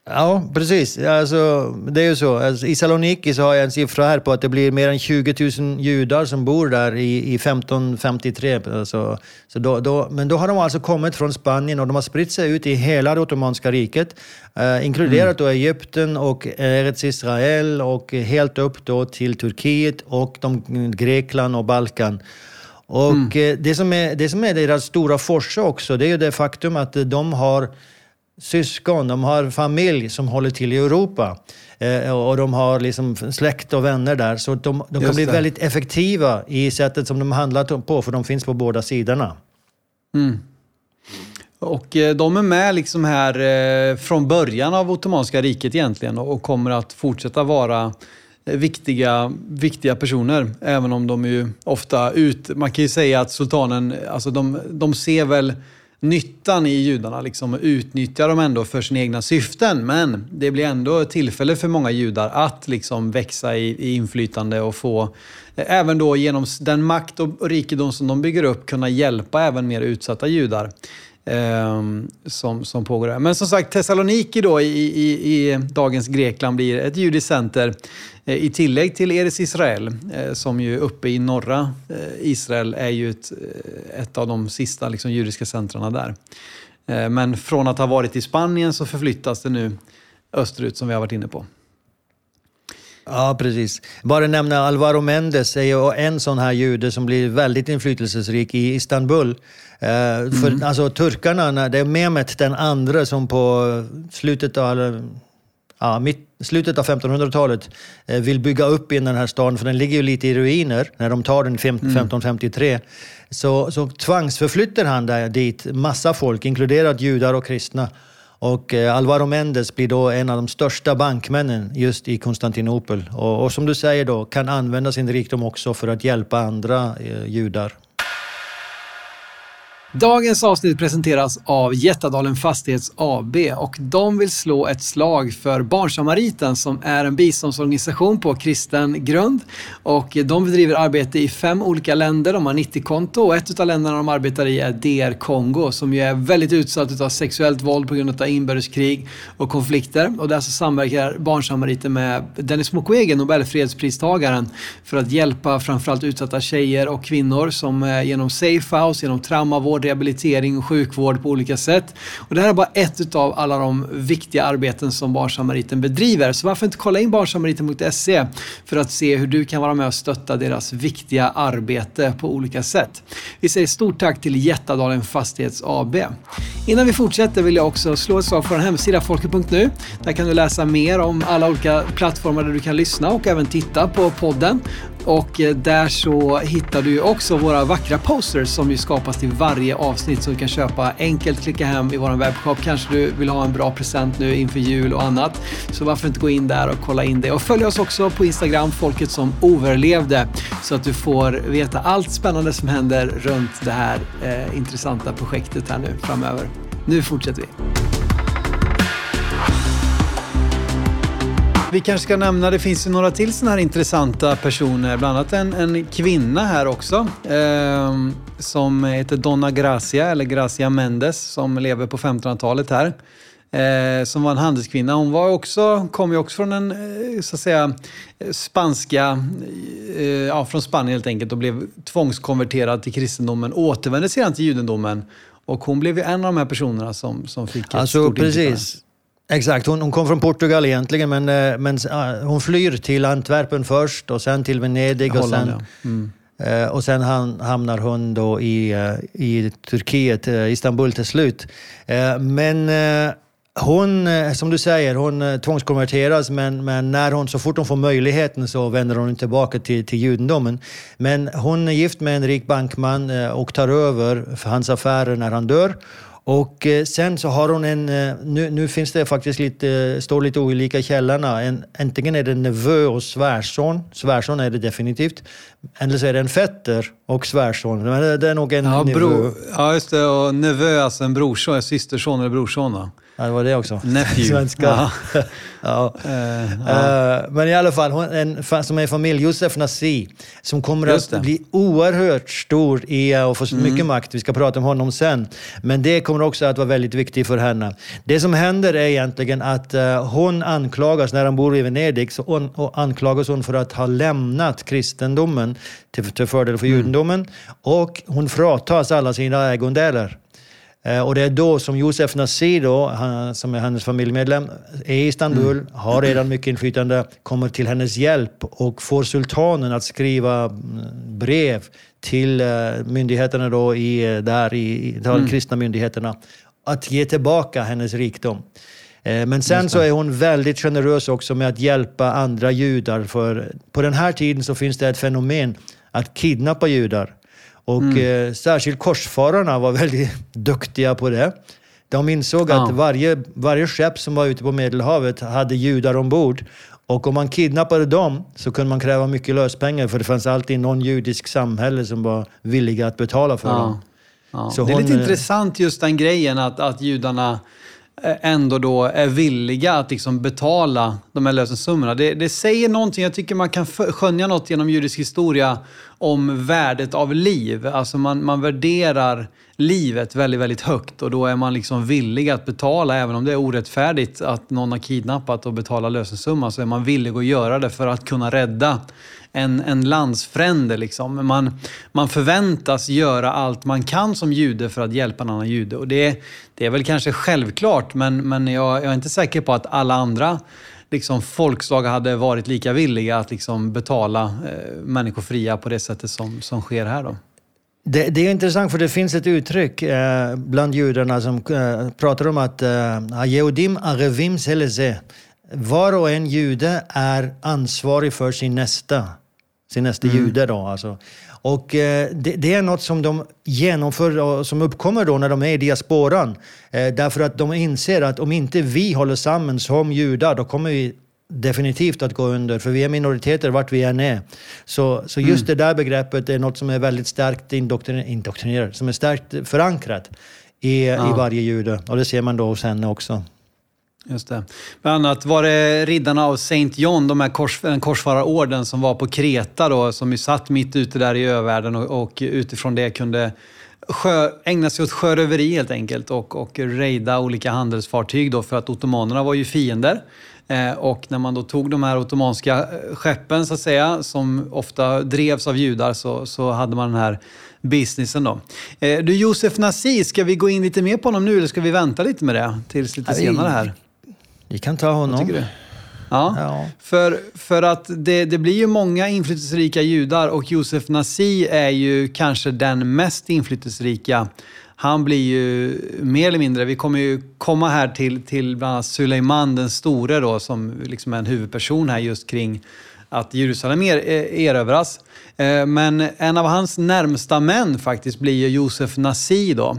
Ja, precis. Alltså, det är ju så. Alltså, I Saloniki så har jag en siffra här på att det blir mer än 20 000 judar som bor där i, i 1553. Alltså, så då, då, men då har de alltså kommit från Spanien och de har spritt sig ut i hela det ottomanska riket. Eh, inkluderat mm. då Egypten och Eretz Israel och helt upp då till Turkiet och de, Grekland och Balkan. Och mm. Eh, det, som är, det som är deras stora forse också, det är ju det faktum att de har syskon, de har familj som håller till i Europa. Eh, och de har liksom släkt och vänner där. Så de, de kan bli väldigt effektiva i sättet som de handlar på, för de finns på båda sidorna. Mm. Och eh, de är med liksom här eh, från början av Ottomanska riket egentligen och kommer att fortsätta vara eh, viktiga, viktiga personer. Även om de ju ofta ut... Man kan ju säga att sultanen, alltså de, de ser väl nyttan i judarna, liksom utnyttjar dem ändå för sina egna syften. Men det blir ändå ett tillfälle för många judar att liksom växa i, i inflytande och få, eh, även då genom den makt och rikedom som de bygger upp, kunna hjälpa även mer utsatta judar. Eh, som, som pågår där. Men som sagt, Thessaloniki då i, i, i dagens Grekland blir ett judiskt center Eh, I tillägg till Eres Israel, eh, som ju uppe i norra eh, Israel är ju ett, eh, ett av de sista liksom, judiska centrarna där. Eh, men från att ha varit i Spanien så förflyttas det nu österut som vi har varit inne på. Ja, precis. Bara nämna Alvaro Mendes är ju en sån här jude som blir väldigt inflytelserik i Istanbul. Mm. För alltså turkarna, det är Mehmet den andra som på slutet av ja, mitt, slutet av 1500-talet eh, vill bygga upp in den här staden, för den ligger ju lite i ruiner när de tar den 1553. Mm. Så, så tvangsförflyttar han där dit massa folk, inkluderat judar och kristna. Och eh, Alvaro Mendes blir då en av de största bankmännen just i Konstantinopel. Och, och som du säger då, kan använda sin rikdom också för att hjälpa andra eh, judar. Dagens avsnitt presenteras av Jättadalen Fastighets AB och de vill slå ett slag för Barnsamariten som är en biståndsorganisation på kristen grund. Och de bedriver arbete i fem olika länder. De har 90-konto och ett av länderna de arbetar i är DR Kongo som ju är väldigt utsatt av sexuellt våld på grund av inbördeskrig och konflikter. Och där så samverkar Barnsamariten med Dennis Mukwege, Nobelfredspristagaren, för att hjälpa framförallt utsatta tjejer och kvinnor som eh, genom Safe House, genom traumavård rehabilitering och sjukvård på olika sätt. Och det här är bara ett av alla de viktiga arbeten som Barnsamariten bedriver. Så varför inte kolla in barnsamariten.se för att se hur du kan vara med och stötta deras viktiga arbete på olika sätt. Vi säger stort tack till Jättadalen Fastighets AB. Innan vi fortsätter vill jag också slå ett slag för vår hemsida, folket.nu. Där kan du läsa mer om alla olika plattformar där du kan lyssna och även titta på podden. Och eh, där så hittar du också våra vackra posters som ju skapas till varje avsnitt som du kan köpa enkelt, klicka hem i vår webbshop. Kanske du vill ha en bra present nu inför jul och annat. Så varför inte gå in där och kolla in det. Och följ oss också på Instagram, Folket som överlevde, så att du får veta allt spännande som händer runt det här eh, intressanta projektet här nu framöver. Nu fortsätter vi. Vi kanske ska nämna, det finns ju några till sådana här intressanta personer, bland annat en, en kvinna här också. Eh, som heter Donna Gracia, eller Gracia Mendes, som lever på 1500-talet här. Eh, som var en handelskvinna. Hon var också, kom ju också från en, eh, så att säga, spanska, eh, ja, från Spanien helt enkelt och blev tvångskonverterad till kristendomen. Återvände sedan till judendomen. Och hon blev ju en av de här personerna som, som fick ett Alltså stort precis. Exakt, hon, hon kom från Portugal egentligen men, eh, men ah, hon flyr till Antwerpen först och sen till Venedig och Holland, sen, ja. Mm. eh, och sen ham- hamnar hon då i, eh, i Turkiet, eh, Istanbul till slut. Eh, Men eh, hon, eh, som du säger, hon eh, tvångskonverteras men, men när hon, så fort hon får möjligheten så vänder hon tillbaka till, till judendomen. Men hon är gift med en rik bankman eh, och tar över hans affärer när han dör. Och eh, sen så har hon en, eh, nu, nu finns det faktiskt lite, står lite olika i källorna. En, antingen är det nevö och svärson, svärson är det definitivt. Eller så är det en fetter och svärson. Men det, det är nog en Ja, nevö. bro, ja, just det. Och nevö, alltså en brorson, systerson eller brorson. Då. Ja, det var det också. Nephew. Svenska. Ja. ja. Eh, ja. Eh, men i alla fall, hon, en, som är familj, Josef Nassi, som kommer att. Mm. bli oerhört stor i, eh, och få så mycket makt. Vi ska prata om honom sen. Men det kommer också att vara väldigt viktigt för henne. Det som händer är egentligen att eh, hon anklagas, när hon bor i Venedig, så hon, och anklagas hon för att ha lämnat kristendomen till, till fördel för judendomen. Och hon fratas alla sina ägodelar. Eh, Och det är då som Josef Nassi, då, han, som är hennes familjemedlem, är i Istanbul, har redan mycket inflytande, kommer till hennes hjälp och får sultanen att skriva mm, brev till eh, myndigheterna då i, eh, där i, de kristna myndigheterna att ge tillbaka hennes rikdom. Men sen så är hon väldigt generös också med att hjälpa andra judar. För på den här tiden så finns det ett fenomen att kidnappa judar. Och Mm. eh, särskilt korsfararna var väldigt duktiga på det. De insåg Ja. att varje, varje skepp som var ute på Medelhavet hade judar ombord. Och om man kidnappade dem så kunde man kräva mycket löspengar för det fanns alltid någon judisk samhälle som var villiga att betala för dem. Ja. Det är hon, lite eh, intressant just den grejen att, att judarna Eh, ändå då är villiga att liksom betala de här lösensummorna. Det, det säger någonting, jag tycker man kan skönja något genom judisk historia om värdet av liv. Alltså man, man värderar livet väldigt, väldigt högt och då är man liksom villig att betala, även om det är orättfärdigt att någon har kidnappat och betalar lösensumma, så är man villig att göra det för att kunna rädda en, en landsfrände. Liksom. Man, man förväntas göra allt man kan som jude för att hjälpa en annan jude. Och det, det är väl kanske självklart, men, men jag, jag är inte säker på att alla andra liksom, folkslag hade varit lika villiga att liksom, betala eh, människor fria på det sättet som, som sker här. Då. Det, det är intressant för det finns ett uttryck eh, bland judarna som eh, pratar om att eh, ah, Yehudim ah, arevim seleze. Var och en jude är ansvarig för sin nästa. Sin nästa jude då alltså. Och eh, det, det är något som de genomför och som uppkommer då när de är i diasporan. Eh, därför att de inser att om inte vi håller samman som judar då kommer vi definitivt att gå under, för vi är minoriteter vart vi än är. Så, så just det där begreppet är något som är väldigt starkt indoktriner- indoktrinerat, som är starkt förankrat i, i varje jude. Och det ser man då hos henne också. Just det. Bland annat var det riddarna av Saint John, de här kors, den korsfararorden som var på Kreta då, som ju satt mitt ute där i övärlden och, och utifrån det kunde sjö, ägna sig åt sjöröveri helt enkelt och, och rejda olika handelsfartyg då för att ottomanerna var ju fiender. Eh, och när man då tog de här ottomanska eh, skeppen så att säga, som ofta drevs av judar, så, så hade man den här businessen då. Eh, du Josef Nassi, ska vi gå in lite mer på honom nu eller ska vi vänta lite med det tills lite senare här? Vi kan ta honom. Ja, Ja. För, för att det, det blir ju många inflytelserika judar och Josef Nassi är ju kanske den mest inflytelserika. Han blir ju mer eller mindre, vi kommer ju komma här till, till bland annat Suleiman den store då som liksom är en huvudperson här just kring att Jerusalem er, erövras. Eh, men en av hans närmsta män faktiskt blir ju Josef Nasi då.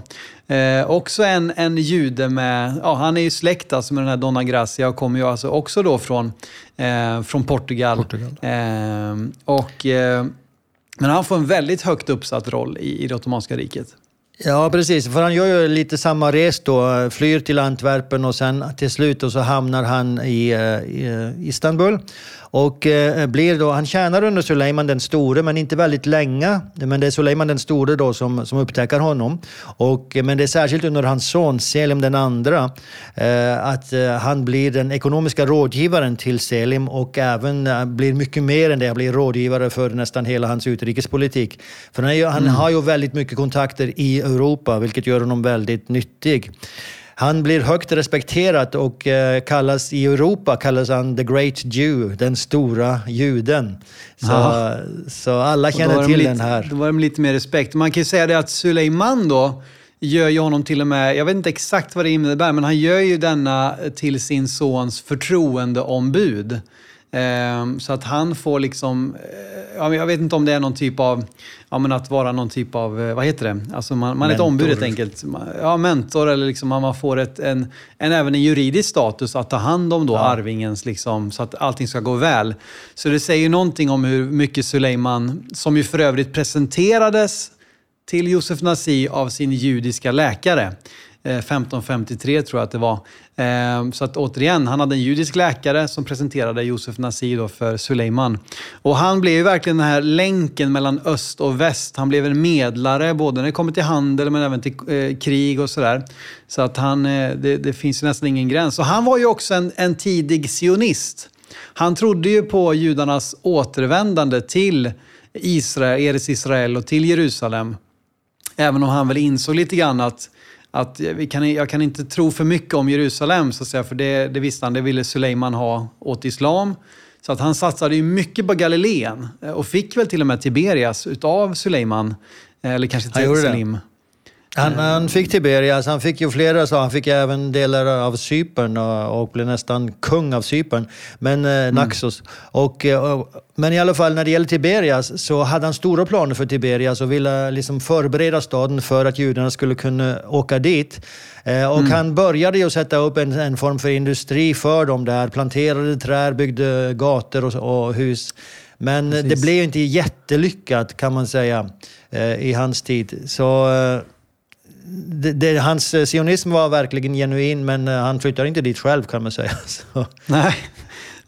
Eh, också en, en jude med, ja han är ju släkt alltså med den här Donna Gracia och kommer ju alltså också då från, eh, från Portugal. Portugal. Eh, och, eh, men han får en väldigt högt uppsatt roll i, i det Ottomanska riket. Ja, precis. För han gör ju lite samma res då. Flyr till Antwerpen och sen till slut och så hamnar han i, eh, i Istanbul. Och eh, blir då, han tjänar under Suleiman den store, men inte väldigt länge. Men det är Suleiman den store då som, som upptäcker honom. Och, men det är särskilt under hans son Selim den andra eh, att eh, han blir den ekonomiska rådgivaren till Selim och även eh, blir mycket mer än det. Han blir rådgivare för nästan hela hans utrikespolitik. För han, är, han mm. har ju väldigt mycket kontakter i Europa, vilket gör honom väldigt nyttig. Han blir högt respekterad och eh, kallas i Europa kallas han the great Jew, den stora juden. Så, så alla känner till lite, den här. Då var det lite mer respekt. Man kan ju säga det att Suleiman då gör ju honom till och med, jag vet inte exakt vad det innebär, men han gör ju denna till sin sons förtroendeombud. Ehm, så att han får liksom, eh, jag vet inte om det är någon typ av, ja men att vara någon typ av, eh, vad heter det? Alltså man, man är ett ombud helt enkelt. Ja, mentor eller liksom man får ett, en, en, även en juridisk status att ta hand om då ja. arvingens, liksom, så att allting ska gå väl. Så det säger någonting om hur mycket Suleiman, som ju för övrigt presenterades till Josef Nasi av sin judiska läkare. Eh, 1553 tror jag att det var. Eh, så att återigen, han hade en judisk läkare som presenterade Josef Nassir för Suleiman. Och han blev ju verkligen den här länken mellan öst och väst. Han blev en medlare både när det kommer till handel men även till eh, krig och sådär. Så att han, det, det finns ju nästan ingen gräns. Och han var ju också en, en tidig sionist. Han trodde ju på judarnas återvändande till Israel, Eres Israel och till Jerusalem. Även om han väl insåg lite grann att att vi kan, jag kan inte tro för mycket om Jerusalem, så att säga, för det, det visste han, det ville Suleiman ha åt islam. Så att han satsade ju mycket på Galileen eh, och fick väl till och med Tiberias utav Suleiman. Eh, eller kanske till Selim. Han, han, fick Tiberias, han fick ju flera, så han fick även delar av Cypern och, och blev nästan kung av Cypern, men eh, mm. Naxos. Och, eh, och, men i alla fall när det gäller Tiberias så hade han stora planer för Tiberias och ville liksom förbereda staden för att judarna skulle kunna åka dit. Eh, och mm. han började ju sätta upp en, en, form för industri för dem där, planterade träd, byggde gator och, och hus. Men Precis. det blev inte jättelyckat kan man säga eh, i hans tid. Så eh, det, det, hans eh, sionism var verkligen genuin, men eh, han flyttade inte dit själv kan man säga. Så. Nej.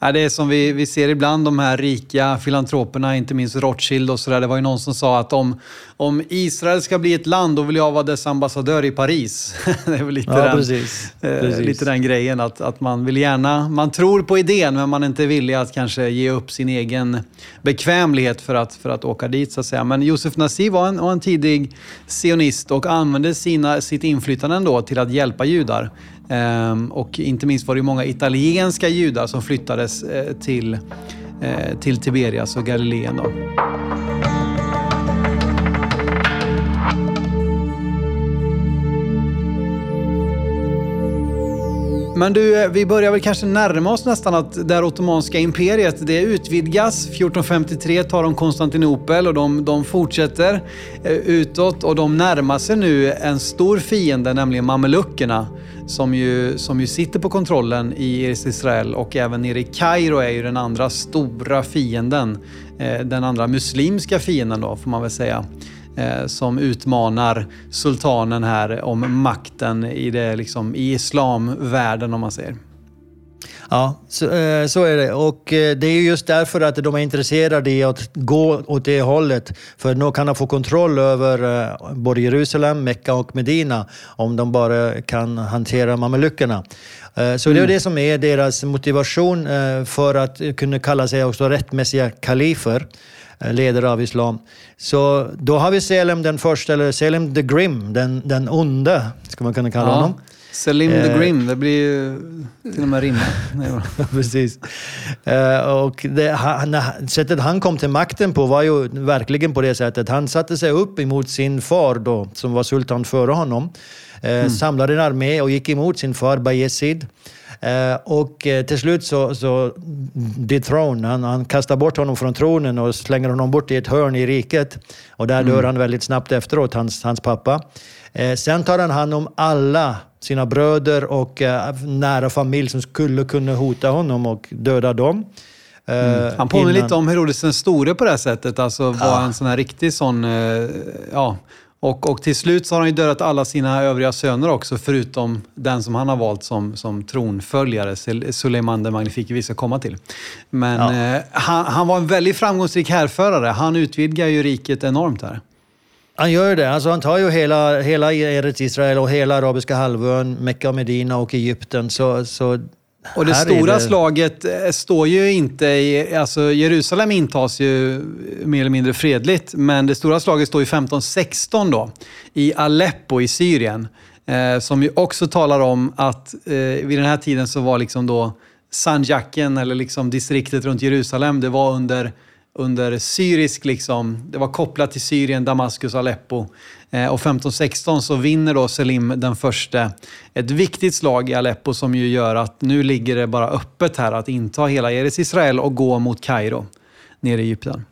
Ja, det är som vi, vi ser ibland de här rika filantroperna, inte minst Rothschild och sådär. Det var ju någon som sa att om, om Israel ska bli ett land, då vill jag vara dess ambassadör i Paris. det är väl lite, ja, den, precis. Eh, precis. lite den grejen, att, att man vill gärna, man tror på idén men man är inte villig att kanske ge upp sin egen bekvämlighet för att, för att åka dit så att säga. Men Josef Nassi var en, var en tidig sionist och använde sina, sitt inflytande ändå till att hjälpa judar. Ehm, och inte minst var det många italienska judar som flyttades eh, till, eh, till Tiberias och Galileen. Då. Men du, eh, vi börjar väl kanske närma oss nästan att det här ottomanska imperiet, det utvidgas. 1453 tar de Konstantinopel och de, de fortsätter eh, utåt och de närmar sig nu en stor fiende, nämligen mameluckerna som ju, som ju sitter på kontrollen i Israel och även nere i Kairo är ju den andra stora fienden. Eh, den andra muslimska fienden då, får man väl säga. Eh, som utmanar sultanen här om makten i, det, liksom, i islamvärlden om man säger. Ja, så, eh, så, är det. Och eh, det är just därför att de är intresserade i att gå åt det hållet. För då kan de få kontroll över både Jerusalem, Mekka och Medina om de bara kan hantera mameluckerna. Så det är mm. det som är deras motivation för att kunna kalla sig också rättmässiga kalifer ledare av islam. Så då har vi Selem den första, eller Selem the Grim, den, den onde, ska man kunna kalla ja. honom. Selim the eh, Grim, det blir ju till och med rimma. Precis. Eh, och det, han, sättet han kom till makten på var ju verkligen på det sättet. Han satte sig upp emot sin far då, som var sultan före honom. Eh, mm. Samlade en armé och gick emot sin far Bayezid. Eh, och eh, till slut så, så dethrone, han, han kastar bort honom från tronen och slänger honom bort i ett hörn i riket. Och där dör mm. han väldigt snabbt efteråt, hans, hans pappa. Eh, sen tar han hand om alla sina bröder och nära familj som skulle kunna hota honom och döda dem. Mm. Han påminner lite om Herodes den store på det här sättet. Alltså var ja. en sån här riktig sån, ja, och, och till slut så har han ju dödat alla sina övriga söner också, förutom den som han har valt som, som tronföljare, Suleiman den magnifike, vi ska komma till. Men ja. eh, han, han, var en väldigt framgångsrik härförare. Han utvidgar ju riket enormt här. Han gör det. Alltså han tar ju hela, hela Eretz Israel och hela arabiska halvön, Mecka och Medina och Egypten. Så, så och det stora det... slaget eh, står ju inte i... Alltså Jerusalem intas ju mer eller mindre fredligt, men det stora slaget står ju 1516 då, i Aleppo i Syrien. Eh, som ju också talar om att eh, vid den här tiden så var liksom då Sanjaken, eller liksom distriktet runt Jerusalem, det var under under syrisk, liksom, det var kopplat till Syrien, Damaskus, Aleppo. Eh, och 1516 så vinner då Selim den första ett viktigt slag i Aleppo som ju gör att nu ligger det bara öppet här att inta hela Eres Israel och gå mot Kairo, nere i Egypten.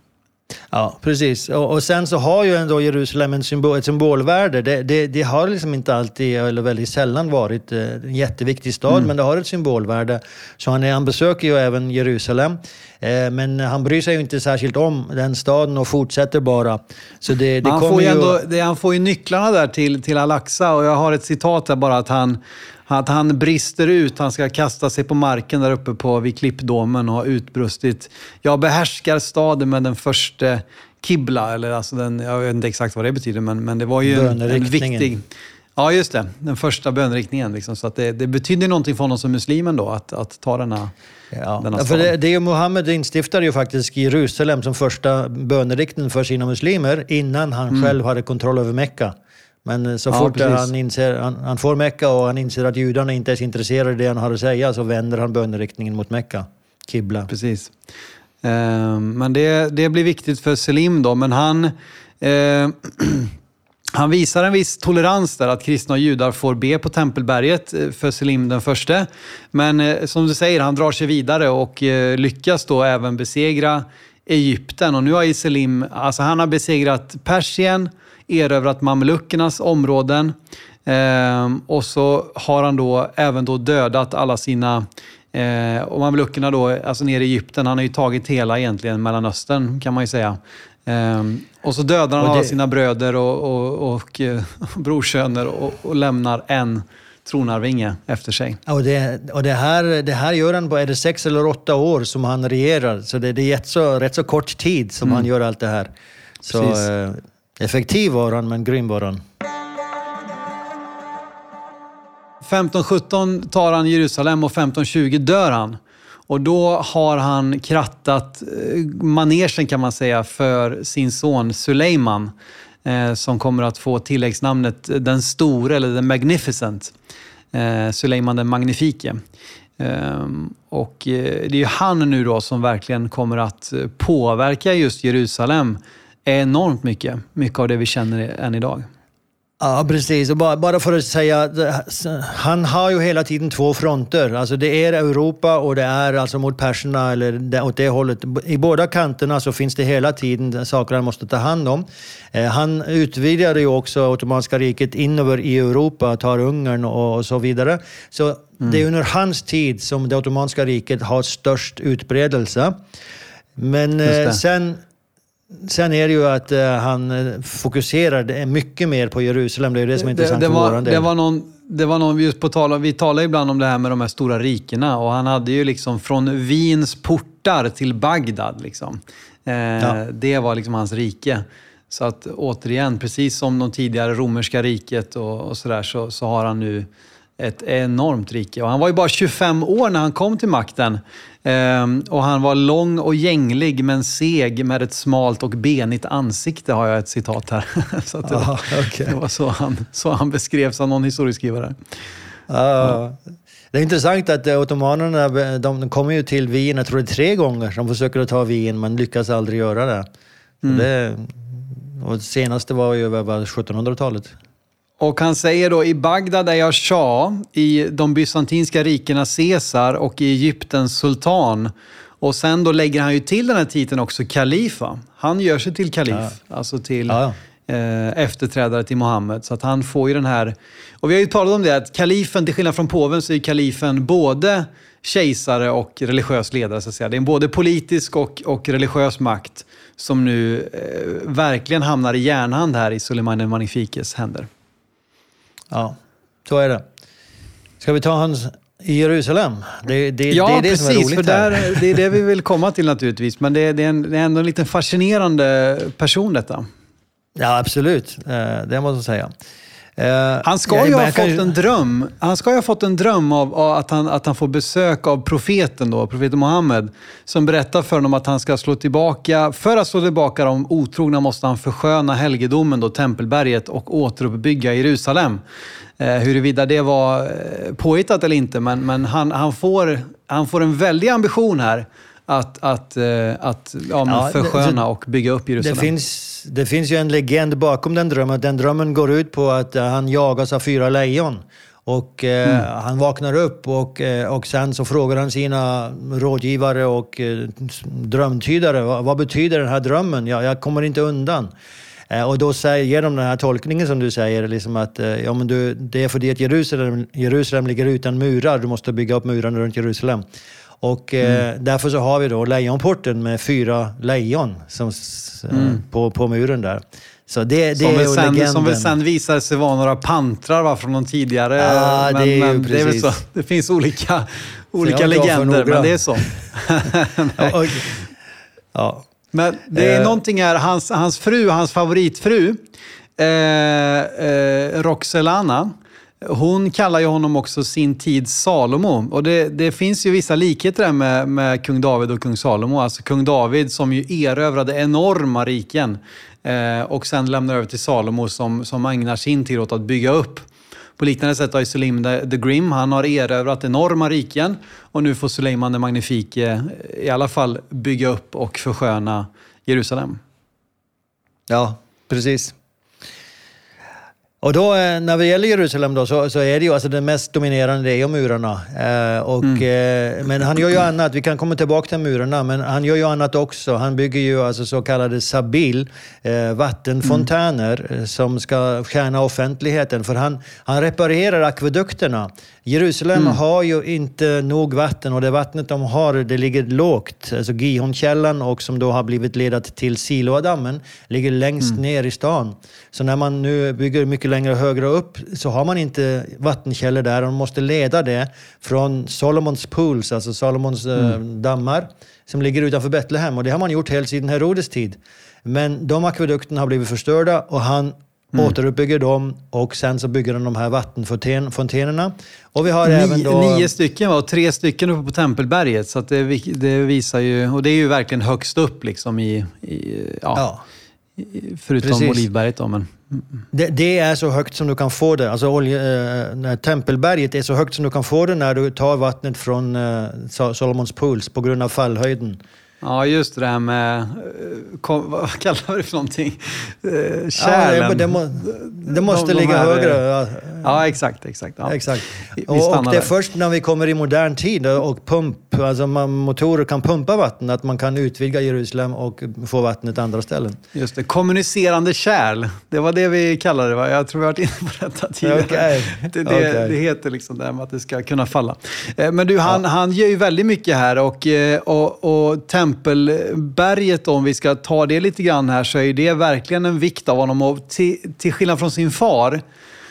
Ja, precis. Och, och, sen så har ju ändå Jerusalem en symbol, ett symbolvärde. Det, det, det, har liksom inte alltid, eller väldigt sällan varit eh, en jätteviktig stad, mm. men det har ett symbolvärde. Så han, han besöker ju även Jerusalem. Eh, men han bryr sig ju inte särskilt om den staden och fortsätter bara. Så det, det han, får ju ändå, det, han får ju nycklarna där till, till Al-Aqsa och jag har ett citat där bara att han att han brister ut, han ska kasta sig på marken där uppe på, vid klippdomen och har utbrustit. Jag behärskar staden med den första kibla, eller alltså den, jag vet inte exakt vad det betyder, men, men det var ju en, en viktig... Ja, just det. Den första bönriktningen. Liksom. Så att det, det betyder någonting för honom som muslim ändå, att, att ta denna, ja. denna stad. För det, det är Muhammed instiftade ju faktiskt Jerusalem som första böneriktning för sina muslimer innan han mm. själv hade kontroll över Mekka. Men eh, så ja, fort han, inser, han, han, får Mecka och han inser att judarna inte är så intresserade av det han har att säga så vänder han böneriktningen mot Mecka. Kibla. Precis. Eh, men det, det blir viktigt för Selim då, men han... Eh, han visar en viss tolerans där, att kristna och judar får be på Tempelberget eh, för Selim den första. Men eh, som du säger, han drar sig vidare och eh, lyckas då även besegra Egypten. Och nu har Selim, alltså han har besegrat Persien, erövrat mameluckernas områden. Eh, och så har han då även då dödat alla sina eh, och mameluckerna då, alltså nere i Egypten, han har ju tagit hela egentligen Mellanöstern kan man ju säga. Eh, och så dödar han det... alla sina bröder och, och, och, eh, och brorsöner och, och lämnar en tronarvinge efter sig. Och, det, och det, här, det här gör han på är det sex eller åtta år som han regerar. Så det, det är rätt så, rätt så kort tid som mm. han gör allt det här. Så, eh, Effektiv var han, men grym var han. 1517 tar han Jerusalem och 1520 dör han. Och då har han krattat eh, manegen kan man säga för sin son Suleiman eh, som kommer att få tilläggsnamnet den store eller the magnificent. Eh, Suleiman den magnifike. Och det är ju han nu då som verkligen kommer att påverka just Jerusalem enormt mycket. Mycket av det vi känner än idag. Ja, precis. Och bara, bara för att säga, han har ju hela tiden två fronter. Alltså det är Europa och det är alltså mot perserna eller åt det hållet. I båda kanterna så finns det hela tiden saker han måste ta hand om. Eh, han utvidgade ju också Ottomanska riket inöver i Europa, tar Ungern och, så vidare. Så mm. det är under hans tid som det Ottomanska riket har störst utbredelse. Men eh, sen Sen är det ju att uh, han eh, fokuserar mycket mer på Jerusalem. Det är det som är intressant det, det var, för del. Det var någon, det var någon just på tal vi talar ibland om det här med de här stora rikena och han hade ju liksom från Wiens portar till Bagdad. Liksom. Eh, ja. Det var liksom hans rike. Så att återigen, precis som de tidigare romerska riket och, och sådär, så, så har han nu ett enormt rike. Och han var ju bara 25 år när han kom till makten. Ehm, och han var lång och gänglig men seg med ett smalt och benigt ansikte har jag ett citat här. så det, Aha, okay. det var så han, så han beskrevs av någon historieskrivare. Uh, ja. Det är intressant att eh, ottomanerna de kommer ju till Wien, jag tror det är tre gånger, de försöker att ta Wien men lyckas aldrig göra det. Mm. det och det senaste var ju 1700-talet. Och han säger då, i Bagdad är jag shah, i de bysantinska rikena Caesar och i Egyptens sultan. Och sen då lägger han ju till den här titeln också kalifa. Han gör sig till kalif, ja. alltså till ja, ja. Eh, efterträdare till Mohammed. Så att han får ju den här... Och vi har ju talat om det, att kalifen, till skillnad från påven, så är kalifen både kejsare och religiös ledare. Så att säga. Det är både politisk och, och religiös makt som nu eh, verkligen hamnar i järnhand här i Suleiman el Magnifiques händer. Ja, så är det. Ska vi ta hans i Jerusalem? Det, det, ja, det är det precis, som är roligt för där, det är det vi vill komma till naturligtvis. Men det, det, är, en, det är ändå en liten fascinerande person detta. Ja, absolut. Eh, det måste jag säga. Uh, han ska ju ha fått en dröm. Han ska ju ha fått en dröm av, av, att, han, att han får besök av profeten, då, profeten Muhammed, som berättar för honom att han ska slå tillbaka. För att slå tillbaka de otrogna måste han försköna helgedomen, då, tempelberget, och återuppbygga Jerusalem. Uh, huruvida det var uh, påhittat eller inte, men, men han, han, får, han får en väldig ambition här att, att, att ja, ja, försköna och bygga upp Jerusalem. Det finns det finns ju en legend bakom den drömmen. Den drömmen går ut på att uh, han jagas av fyra lejon. Och uh, mm. han vaknar upp och, uh, och sen så frågar han sina rådgivare och drömtydare. Vad, vad, betyder den här drömmen? Ja, jag kommer inte undan. Och då säger, ger de den här tolkningen som du säger, liksom att ja, men du, det är för att Jerusalem, Jerusalem ligger utan murar, du måste bygga upp murarna runt Jerusalem. Och eh, mm. därför så har vi då lejonporten med fyra lejon som, mm. på, på muren där. Så det, det som, är väl sen, legenden. som väl sen visade sig vara några pantrar va, från någon tidigare. Ja, men, det, men det, är väl så. det finns olika, olika legender, men det är så. ja. Men det är uh, någonting här, hans, hans fru, hans favoritfru, eh, eh, Roxelana, hon kallar ju honom också sin tids Salomo. Och det, det finns ju vissa likheter där med, med kung David och kung Salomo. Alltså kung David som ju erövrade enorma riken eh, och sen lämnar över till Salomo som, som ägnar sin tid åt att bygga upp. På liknande sätt har ju Suleiman the, Grim, han har erövrat enorma riken och nu får Suleiman den Magnifike eh, i alla fall bygga upp och försköna Jerusalem. Ja, precis. Och då eh, när det gäller Jerusalem då, så, så är det ju alltså det mest dominerande det är murarna. Eh, och, mm. eh, men han gör ju annat, vi kan komma tillbaka till murarna, men han gör ju annat också. Han bygger ju alltså så kallade sabil, eh, vattenfontäner, mm. som ska tjäna offentligheten. För han, han reparerar akvedukterna. Jerusalem mm. har ju inte nog vatten och det vattnet de har det ligger lågt. Alltså Gihonkällan och som då har blivit ledat till Siloadammen ligger längst mm. ner i stan. Så när man nu bygger mycket längre högre upp så har man inte vattenkällor där och man måste leda det från Solomons pools, alltså Solomons eh, mm. dammar som ligger utanför Betlehem. Och det har man gjort hela sedan Herodes tid. Men de akvedukterna har blivit förstörda och han Mm. återuppbygger dem och sen så bygger de de här vattenfontänerna. Och vi har Ni, även då... Nio stycken och tre stycken uppe på Tempelberget. Så det, det, visar ju, och det är ju verkligen högst upp liksom i, i ja, ja. förutom Precis. Olivberget då. Men... Det, det, är så högt som du kan få det. Alltså olje, eh, Tempelberget är så högt som du kan få det när du tar vattnet från eh, Solomons puls på grund av fallhöjden. Ja, just det här med, eh, vad kallar vi det för någonting? Kärlen. Ja, det, må, det måste de, de ligga högre. Ja, ja exakt. exakt, ja. exakt. Och, och, det är först när vi kommer i modern tid och pump, alltså man, motorer kan pumpa vatten, att man kan utvidga Jerusalem och få vattnet andra ställen. Just det, kommunicerande kärl. Det var det vi kallade det, va? Jag tror vi har varit inne på detta tidigare. Okay. Det, det, okay. det, heter liksom det här med att det ska kunna falla. Eh, men du, han, han gör ju väldigt mycket här och, eh, och, och Tempelberget, om vi ska ta det lite grann här, så är det verkligen en vikt av honom. Och till, till skillnad från sin far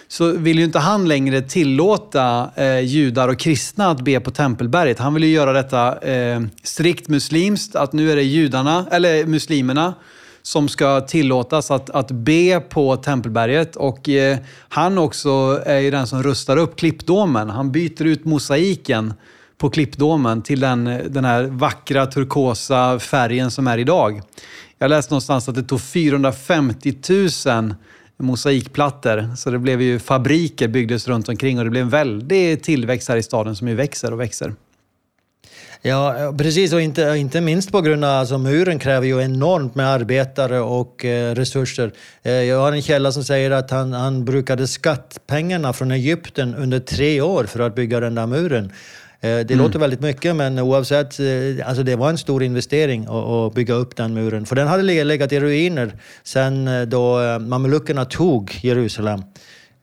så vill ju inte han längre tillåta eh, judar och kristna att be på Tempelberget. Han vill ju göra detta eh, strikt muslimskt, att nu är det judarna, eller muslimerna som ska tillåtas att, att be på Tempelberget. Och eh, han också är ju den som rustar upp klippdomen. Han byter ut mosaiken på klippdomen till den, den här vackra turkosa färgen som är idag. Jag läste någonstans att det tog 450 000 mosaikplattor. Så det blev ju fabriker byggdes runt omkring och det blev en väldig tillväxt här i staden som ju växer och växer. Ja, precis. Och inte, inte minst på grund av att alltså, muren kräver ju enormt med arbetare och eh, resurser. Eh, jag har en källa som säger att han, han brukade skattpengarna från Egypten under tre år för att bygga den där muren. Eh, det mm. låter väldigt mycket, men oavsett, eh, alltså det var en stor investering att bygga upp den muren. För den hade legat i ruiner sedan eh, då mameluckerna tog Jerusalem,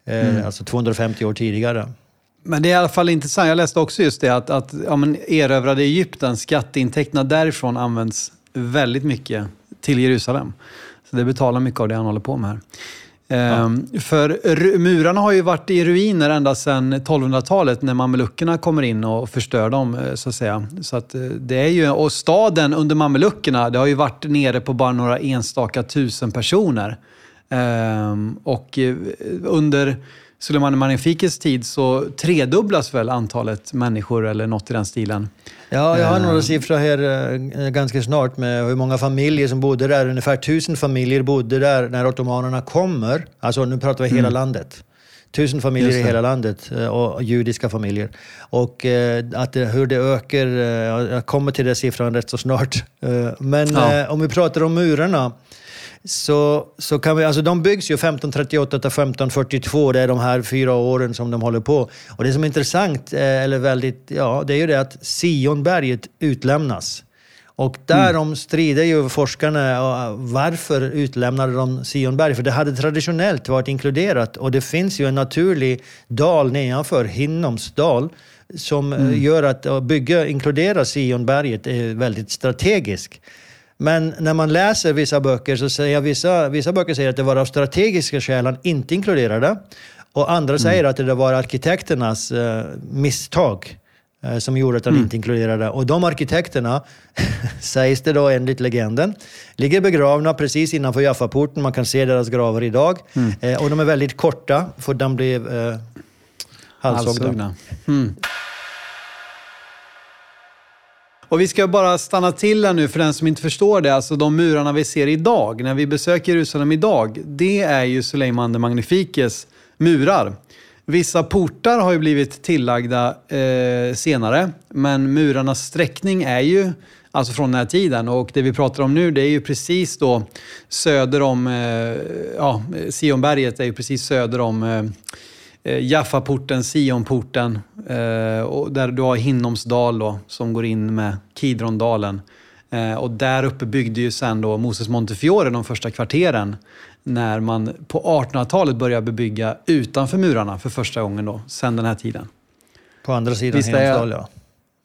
mm. alltså 250 år tidigare. Men det är i alla fall intressant. Jag läste också just det att, att ja, men erövrade Egypten, skatteintäkterna därifrån används väldigt mycket till Jerusalem. Så det betalar mycket av det han håller på med här. Ja. För murarna har ju varit i ruiner ända sedan 1200-talet när mameluckerna kommer in och förstör dem. Eh, så att säga. Så att eh, det är ju, och staden under mameluckerna, det har ju varit nere på bara några enstaka tusen personer. Ehm, och eh, under Suleiman Magnifikes tid så tredubblas väl antalet människor eller något i den stilen. Ja, jag har några eh. siffror här eh, ganska snart med hur många familjer som bodde där. Ungefär tusen familjer bodde där när ottomanerna kommer. Alltså nu pratar vi hela mm. landet. Tusen familjer i hela landet eh, och judiska familjer. Och att det, hur det ökar, jag kommer till den siffran rätt så snart. Men ja. om vi pratar om murarna så, så kan vi, alltså de byggs ju 1538 till 1542, det är de här fyra åren som de håller på. Och det som är intressant, eh, eller väldigt, ja, det är ju det att Sionberget utlämnas. Och därom mm. strider ju forskarna varför utlämnade de Sionberg? För det hade traditionellt varit inkluderat och det finns ju en naturlig dal nedanför, Hinnomsdal, som eh, mm. gör att bygga, inkludera Sionberget är väldigt strategiskt. Men när man läser vissa böcker så säger vissa, vissa böcker säger att det var av strategiska skäl han inte inkluderade. Och andra mm. säger att det var arkitekternas eh, misstag eh, som gjorde att han mm. inte inkluderade. Och de arkitekterna, sägs det då enligt legenden, ligger begravna precis innanför Jaffaporten. Man kan se deras gravar idag. Mm. Eh, och de är väldigt korta, för de blev eh, halshuggna. Och vi ska bara stanna till här nu för den som inte förstår det. Alltså de murarna vi ser idag, när vi besöker Jerusalem idag, det är ju Suleiman de Magnifikes murar. Vissa portar har ju blivit tillagda eh, senare, men murarnas sträckning är ju alltså från den här tiden. Och det vi pratar om nu, det är ju precis då söder om, eh, ja, Sionberget är ju precis söder om eh, Jaffaporten, Sionporten eh, och där du har Hinnomsdal då, som går in med Kidrondalen. Eh, och där uppe byggde ju sen då Moses Montefiore de första kvarteren när man på 1800-talet började bebygga utanför murarna för första gången då, sen den här tiden. På andra sidan Hinnomsdal, ja.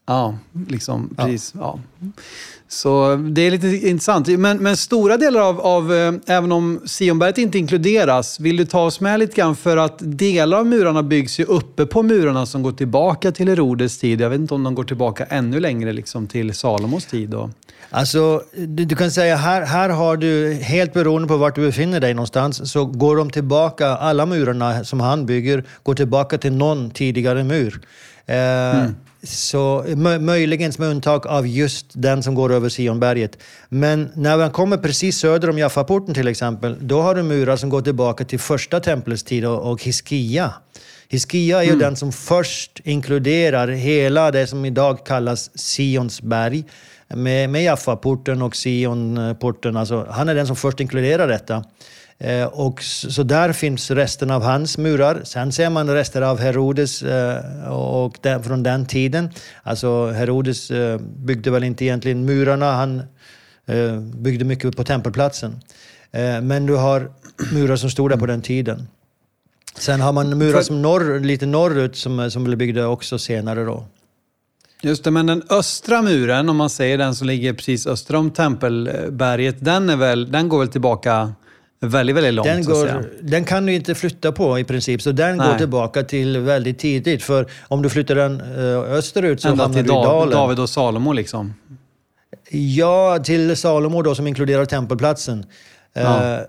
Ja, liksom, precis. Ja. Så det är lite intressant. Men, men stora delar av, av, eh, även om Sionberget inte inkluderas, vill du ta oss med lite grann för att delar av murarna byggs ju uppe på murarna som går tillbaka till Herodes tid. Jag vet inte om de går tillbaka ännu längre liksom till Salomos tid. Då. Alltså, du, du, kan säga här, här har du, helt beroende på vart du befinner dig någonstans, så går de tillbaka, alla murarna som han bygger, går tillbaka till någon tidigare mur. Eh, mm. Så möjligen med undantag av just den som går över Sionberget. Men när man kommer precis söder om Jaffaporten till exempel, då har du murar som går tillbaka till första templets tid och, och Hiskia. Hiskia är ju mm. den som först inkluderar hela det som idag kallas Sionsberg med, med Jaffaporten och Sionporten. Alltså, han är den som först inkluderar detta. Eh, och så där finns resten av hans murar. Sen ser man rester av Herodes eh, och den, från den tiden. Alltså Herodes eh, byggde väl inte egentligen murarna, han byggde mycket på tempelplatsen. Men du har murar som stod där på den tiden. Sen har man murar som norr, lite norrut som, som blev byggda också senare då. Just det, men den östra muren, om man säger den som ligger precis öster om Tempelberget, den, är väl, den går väl tillbaka väldigt, väldigt långt. Den, går, den kan du inte flytta på i princip, så den Nej. går tillbaka till väldigt tidigt. För om du flyttar den eh, österut så Ända hamnar du i dalen. David och Salomo liksom? Ja, till Salomo då som inkluderar tempelplatsen. Ja.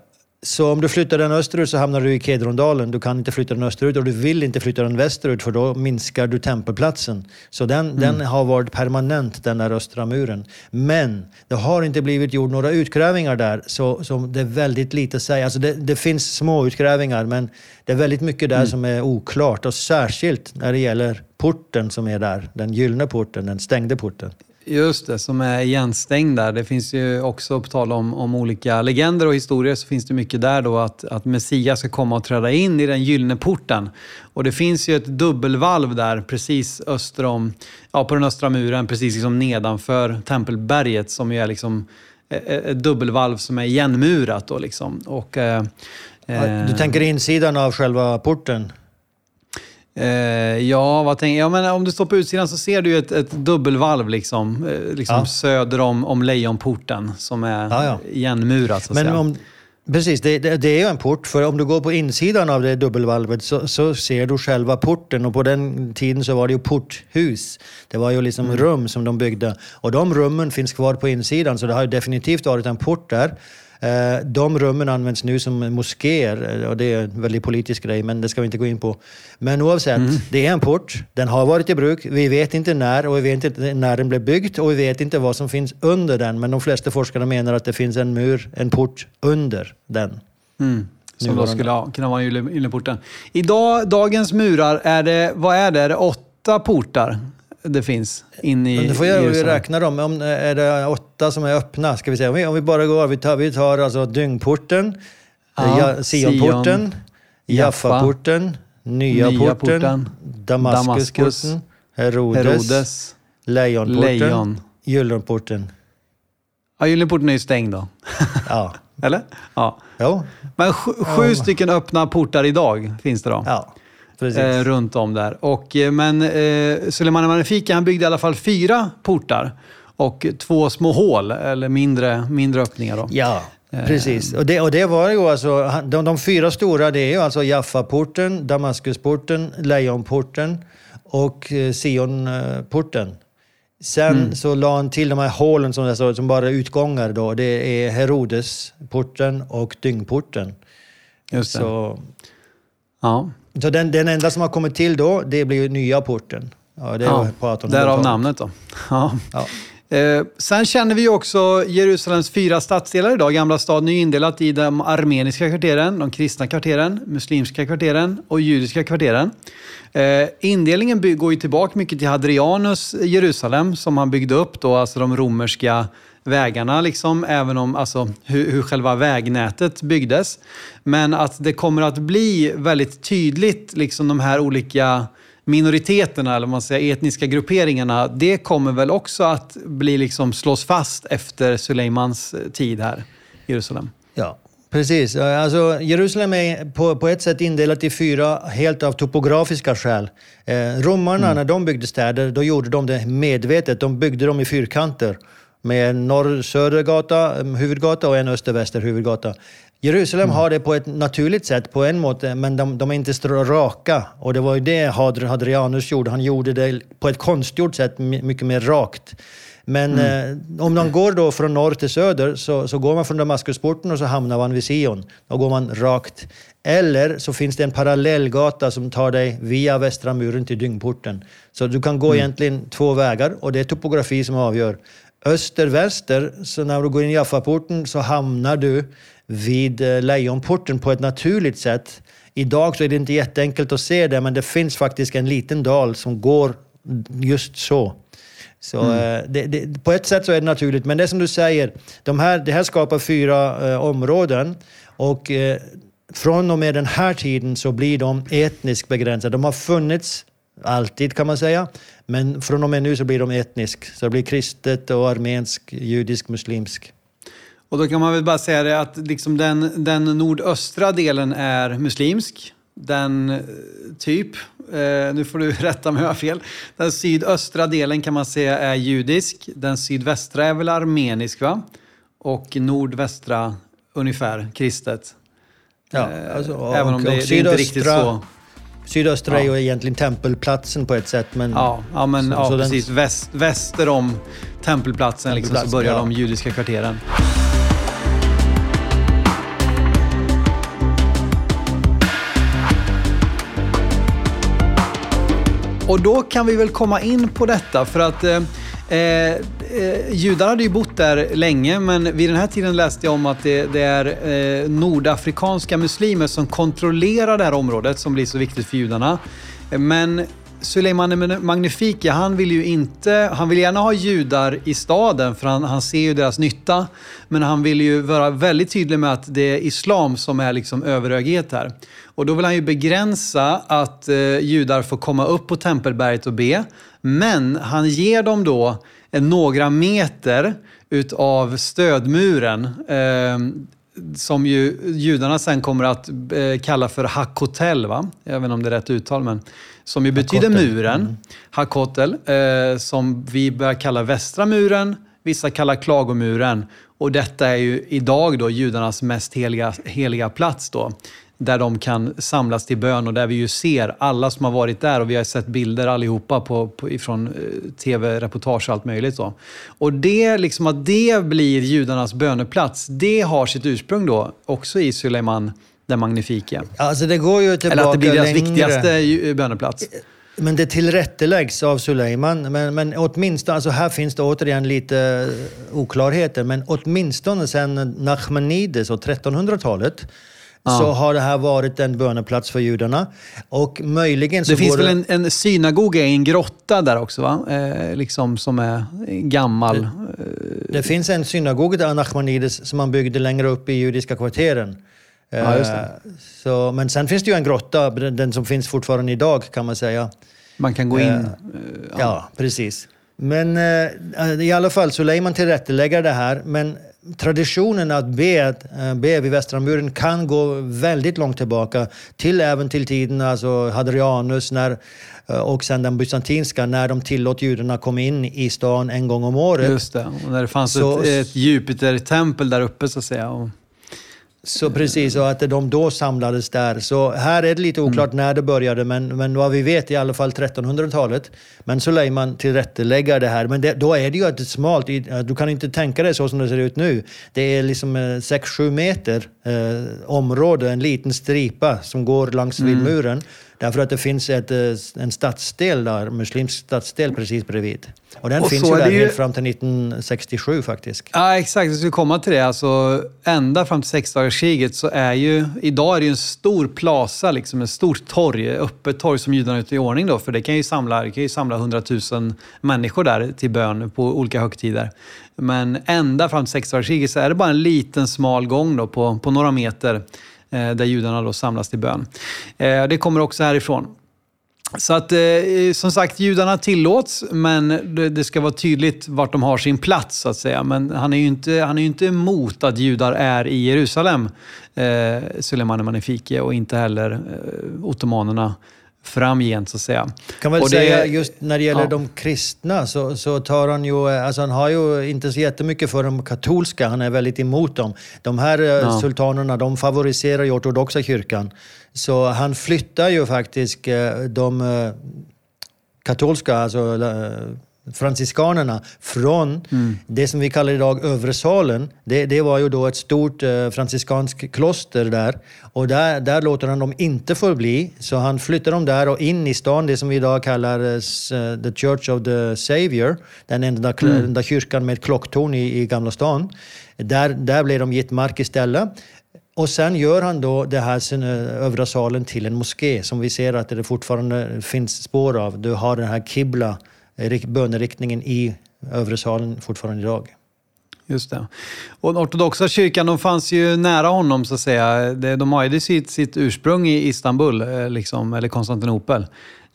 Så om du flyttar den österut så hamnar du i Kedrondalen. Du kan inte flytta den österut och du vill inte flytta den västerut för då minskar du tempelplatsen. Så den, mm. den har varit permanent, den där östra muren. Men det har inte blivit gjort några utgrävningar där, så, så det är väldigt lite att säga. Alltså det, det finns små utgrävningar, men det är väldigt mycket där mm. som är oklart. Och särskilt när det gäller porten som är där, den gyllene porten, den stängde porten. Just det, som är igenstängd där. Det finns ju också, på tal om, om olika legender och historier, så finns det mycket där då att, att Messias ska komma och träda in i den gyllene porten. Och det finns ju ett dubbelvalv där precis öster om, ja, på den östra muren, precis liksom nedanför tempelberget som ju är liksom ett dubbelvalv som är igenmurat. Då liksom. och, eh, du tänker insidan av själva porten? Eh, ja, vad tänker ja, men om du står på utsidan så ser du ett, ett dubbelvalv liksom, eh, liksom ja. söder om, om Lejonporten som är ja, ja. igenmurat. Så men. Om, precis, det, det, det, är ju en port. För om du går på insidan av det dubbelvalvet så, så, ser du själva porten. Och på den tiden så var det ju porthus. Det var ju liksom mm. rum som de byggde. Och de rummen finns kvar på insidan, så det har definitivt varit en port där. Eh, de rummen används nu som moskéer och det är en väldigt politisk grej, men det ska vi inte gå in på. Men oavsett, mm. det är en port. Den har varit i bruk. Vi vet inte när och vi vet inte när den blev byggd och vi vet inte vad som finns under den. Men de flesta forskare menar att det finns en mur, en port under den. Mm. Som då skulle kunna vara Gyllenporten. Idag, dagens murar, är det, vad är det? Är det åtta portar? Det finns in i Nu får jag räkna dem. Om, är det åtta som är öppna? Ska vi säga. Om vi, om vi bara går, vi tar, vi tar alltså Dyngporten, ja, Sionporten, Sion, Jaffaporten, Nya, Nya porten, porten Damaskusporten, Herodes, Herodes Lejonporten, Lejon. Gyllenporten. Ja, Gyllenporten är ju stängd då. ja. Eller? Ja. Jo. Men sju, sju stycken öppna portar idag finns det då? Ja eh, runt om där. Och, eh, men eh, Suleiman Magnifica han byggde i alla fall fyra portar och två små hål, eller mindre, mindre öppningar. Då. Ja, eh, Precis, och det, och det var ju alltså, de, de fyra stora det är ju alltså Jaffa-porten, Damaskusporten, Lejonporten och eh, Sionporten. Sen mm. så la han till de här hålen som, alltså, som bara är utgångar då. Det är Herodesporten och Dyngporten. Just det. Så, ja. Så den, den enda som har kommit till då, det blir nya porten. Ja, det ja, därav namnet då. Ja. ja. Eh, sen känner vi också Jerusalems fyra stadsdelar idag. Gamla staden är indelat i de armeniska kvarteren, de kristna kvarteren, muslimska kvarteren och judiska kvarteren. Eh, indelningen går ju tillbaka mycket till Hadrianus Jerusalem som han byggde upp då, alltså de romerska vägarna, liksom, även om alltså, hur, hur själva vägnätet byggdes. Men att det kommer att bli väldigt tydligt, liksom de här olika minoriteterna, eller man säger etniska grupperingarna, det kommer väl också att bli liksom slås fast efter Suleimans tid här i Jerusalem. Ja, Precis. Alltså, Jerusalem är på, på ett sätt indelat i fyra helt av topografiska skäl. Eh, romarna, mm. när de byggde städer, då gjorde de det medvetet. De byggde dem i fyrkanter med en norr-söder gata, huvudgata och en öster-väster huvudgata. Jerusalem mm. har det på ett naturligt sätt på en måte, men de, de är inte raka. Och det var ju det Hadrianus gjorde. Han gjorde det på ett konstgjort sätt, mycket mer rakt. Men mm. eh, om man går då från norr till söder så, så går man från Damaskusporten och så hamnar man vid Sion. Då går man rakt. Eller så finns det en parallellgata som tar dig via västra muren till Dyngporten. Så du kan gå mm. egentligen två vägar och det är topografi som avgör öster-väster, så när du går in i Jaffaporten så hamnar du vid eh, Lejonporten på ett naturligt sätt. Idag så är det inte jätteenkelt att se det, men det finns faktiskt en liten dal som går just så. Så mm. Eh, det, det, på ett sätt så är det naturligt, men det som du säger, de här, det här skapar fyra eh, områden och eh, från och med den här tiden så blir de etniskt begränsade. De har funnits alltid kan man säga. Men från och med nu så blir de etnisk. Så det blir kristet och armensk, judisk, muslimsk. Och då kan man väl bara säga det att liksom den, den nordöstra delen är muslimsk. Den eh, typ, eh, nu får du rätta mig om jag har fel. Den sydöstra delen kan man säga är judisk. Den sydvästra är väl armenisk va? Och nordvästra ungefär kristet. Ja, eh, alltså, Även om det, det är inte riktigt så. Sydöstra ja. är ju egentligen tempelplatsen på ett sätt. Men, ja, ja, men, så, ja så precis. Den... Väst, väster om tempelplatsen, tempelplatsen liksom, så börjar ja. de judiska kvarteren. Och då kan vi väl komma in på detta för att eh, eh eh, judar hade ju bott där länge men vid den här tiden läste jag om att det, det är eh, nordafrikanska muslimer som kontrollerar det här området som blir så viktigt för judarna. Eh, men Suleiman Magnifika, han vill ju inte, han vill gärna ha judar i staden för han, han ser ju deras nytta. Men han vill ju vara väldigt tydlig med att det är islam som är liksom överhöghet här. Och då vill han ju begränsa att eh, judar får komma upp på Tempelberget och be. Men han ger dem då eh, några meter utav stödmuren. Eh, som ju judarna sen kommer att eh, kalla för Hakotel. Va? Jag vet inte om det är rätt uttal, men som ju betyder Hakotel. muren. Mm. Hakotel, eh, som vi börjar kalla västra muren, vissa kallar klagomuren. Och detta är ju idag då judarnas mest heliga, heliga plats. Då där de kan samlas till bön och där vi ju ser alla som har varit där och vi har sett bilder allihopa på, på, ifrån eh, tv-reportage och allt möjligt. Då. Och det, liksom att det blir judarnas böneplats, det har sitt ursprung då också i Suleiman den magnifike. Alltså det går ju tillbaka Eller att det blir deras längre. viktigaste böneplats. Men det tillrätteläggs av Suleiman. Men, men åtminstone, alltså här finns det återigen lite oklarheter, men åtminstone sedan Nachmanides och 1300-talet ja. så har det här varit en böneplats för judarna. Och möjligen så det finns väl en, en synagoga i en grotta där också, va? Eh, liksom som är gammal. Det, det finns en synagoga där Nachmanides som man byggde längre upp i judiska kvarteren. Ja. Eh, så, men sen finns det ju en grotta, den som finns fortfarande idag kan man säga. Man kan gå in? Uh, ja. ja. precis. Men uh, i alla fall, Suleiman tillrättalägger det här. Men traditionen att be, be vid Västra muren kan gå väldigt långt tillbaka, till även till tiden alltså Hadrianus när, och sen den bysantinska, när de tillåt judarna komma in i stan en gång om året. Just det, och när det fanns så, ett, ett Jupiter-tempel där uppe så att säga. Och... Så precis, och att de då samlades där. Så här är det lite oklart mm. när det började, men, men vad vi vet i alla fall 1300-talet. Men Suleiman tillrättalägger det här. Men det, då är det ju ett smalt, du kan inte tänka dig så som det ser ut nu. Det är liksom 6-7 eh, meter eh, område, en liten stripa som går längs mm. vid muren. Därför att det finns ett, eh, en stadsdel där, muslimsk stadsdel precis bredvid. Och den och finns ju där ju... fram till 1967 faktiskt. Ja, exakt. Jag skulle komma till det. Alltså, ända fram till sexdagarskriget så är ju... Idag är det ju en stor plaza, liksom, ett stort torg, öppet torg som judarna är ute i ordning då. För det kan ju samla, det kan ju samla 100 000 människor där till bön på olika högtider. Men ända fram till sexdagarskriget så är det bara en liten smal gång då på, på några meter Eh, där judarna då samlas till bön. Eh, det kommer också härifrån. Så att eh, som sagt, judarna tillåts, men det ska vara tydligt vart de har sin plats så att säga. Men han är ju inte, han är inte emot att judar är i Jerusalem, eh, Suleiman Magnifike, och inte heller eh, ottomanerna framgent så att säga. Kan väl det, säga just när det gäller ja. de kristna så, så tar han ju, alltså han har ju inte så jättemycket för de katolska, han är väldigt emot dem. De här eh, ja. sultanerna, de favoriserar ju ortodoxa kyrkan. Så han flyttar ju faktiskt eh, de eh, katolska, alltså franciskanerna från mm. det som vi kallar idag övre salen. Det, det var ju då ett stort eh, franciskanskt kloster där. Och där, där låter han dem inte förbli. Så han flyttar dem där och in i stan, det som vi idag kallar uh, The Church of the Savior. Den enda, mm. enda kyrkan med klocktorn i, i Gamla stan. Där, där blev de gett mark istället. Och sen gör han då det här sin, eh, övre salen till en moské som vi ser att det fortfarande finns spår av. Du har den här Kibla böneriktningen i övre salen fortfarande idag. Just det. Och den ortodoxa kyrkan, de fanns ju nära honom så att säga. De har ju sitt, sitt ursprung i Istanbul, eh, liksom, eller Konstantinopel.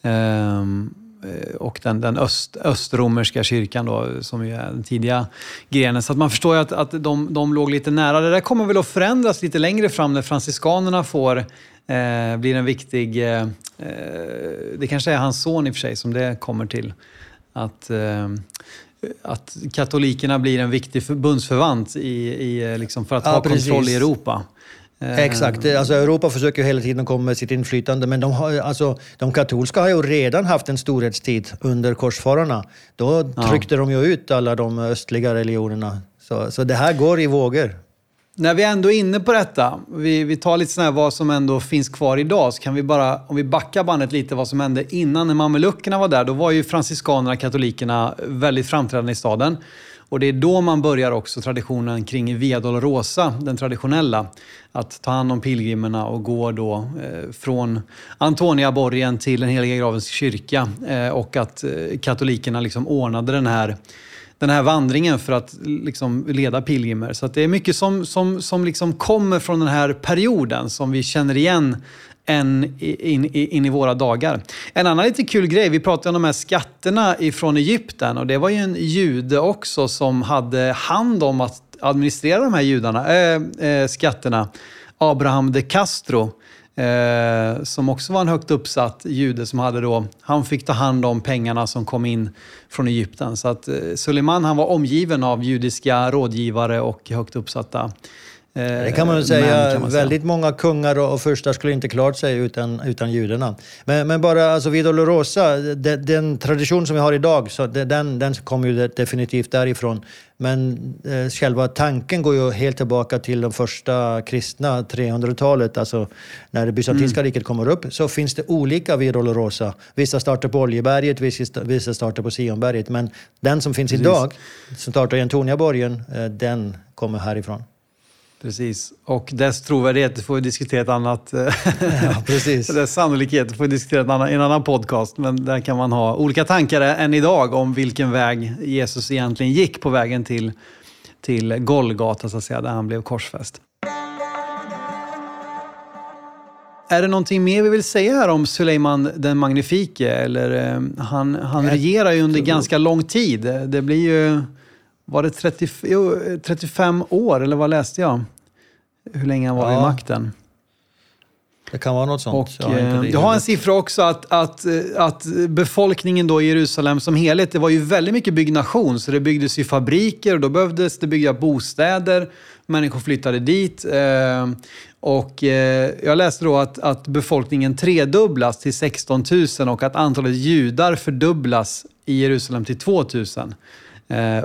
Ehm, eh, och den, den öst, östromerska kyrkan då, som ju är den tidiga grenen. Så att man förstår ju att, att de, de låg lite nära. Det där kommer väl att förändras lite längre fram när franciskanerna får eh, blir en viktig... Eh, eh det kanske är hans son i och för sig som det kommer till att, eh, att katolikerna blir en viktig förbundsförvant i, i, eh, liksom för att ja, ha precis. kontroll i Europa. Eh, Exakt. Alltså, Europa försöker hela tiden komma med sitt inflytande, men de, har, alltså, de katolska har ju redan haft en storhetstid under korsfararna. Då tryckte ja. de ju ut alla de östliga religionerna. Så, så det här går i vågor när vi ändå är inne på detta, vi, vi tar lite sådär vad som ändå finns kvar idag, så kan vi bara, om vi backar bandet lite vad som hände innan när mameluckerna var där, då var ju franciskanerna, katolikerna, väldigt framträdande i staden. Och det är då man börjar också traditionen kring Via Dolorosa, den traditionella. Att ta hand om pilgrimerna och gå då eh, från Antoniaborgen till den heliga gravens kyrka. Eh, och att eh, katolikerna liksom ordnade den här den här vandringen för att liksom leda pilgrimer. Så det är mycket som, som, som liksom kommer från den här perioden som vi känner igen än in, in, in, i våra dagar. En annan lite kul grej, vi pratade om de här skatterna ifrån Egypten och det var ju en jude också som hade hand om att administrera de här judarna, äh, äh, skatterna. Abraham de Castro. Eh, som också var en högt uppsatt jude som hade då, han fick ta hand om pengarna som kom in från Egypten. Så att eh, Suleiman han var omgiven av judiska rådgivare och högt uppsatta det kan man väl säga. Man säga. Väldigt många kungar och, förstar skulle inte klart sig utan, utan judarna. Men, men bara alltså Via Dolorosa, den, den tradition som vi har idag, så den, den kommer ju definitivt därifrån. Men eh, själva tanken går ju helt tillbaka till de första kristna, 300-talet, alltså när det bysantinska mm. riket kommer upp, så finns det olika Via Dolorosa. Vissa startar på Oljeberget, vissa, vissa startar på Sionberget. Men den som finns Precis. idag, som startar i Antoniaborgen, eh, den kommer härifrån. Precis, och dess trovärdighet får vi diskutera ett annat... ja, precis. dess sannolikhet får vi diskutera i en annan podcast. Men där kan man ha olika tankar än idag om vilken väg Jesus egentligen gick på vägen till, till Golgata, så att säga, där han blev korsfäst. Är det någonting mer vi vill säga här om Suleiman den magnifike? Eller, eh, han han regerar ju under ganska lång tid. Det blir ju... Var det 30, jo, 35 år, eller vad läste jag? Hur länge han var ja. vid makten. Det kan vara något sånt. Och, jag, har eh, jag har en siffra också att, att, att befolkningen då i Jerusalem som helhet, det var ju väldigt mycket byggnation. Så det byggdes ju fabriker och då behövdes det bygga bostäder. Människor flyttade dit. Eh, och eh, jag läste då att, att befolkningen tredubblas till 16 000 och att antalet judar fördubblas i Jerusalem till 2 000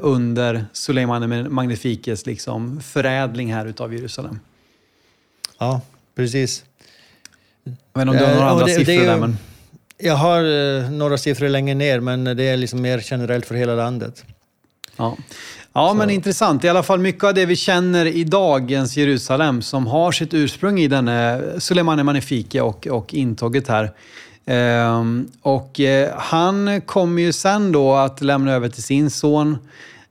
under Suleiman Magnifikes liksom förädling här utav Jerusalem. Ja, precis. Inte om du har några eh, andra det, siffror det där. Men... Jag har eh, några siffror längre ner, men det är liksom mer generellt för hela landet. Ja, ja men intressant. I alla fall mycket av det vi känner i dagens Jerusalem som har sitt ursprung i denne Suleiman Magnifike och, och intåget här. Ehm, och eh, han kommer ju sen då att lämna över till sin son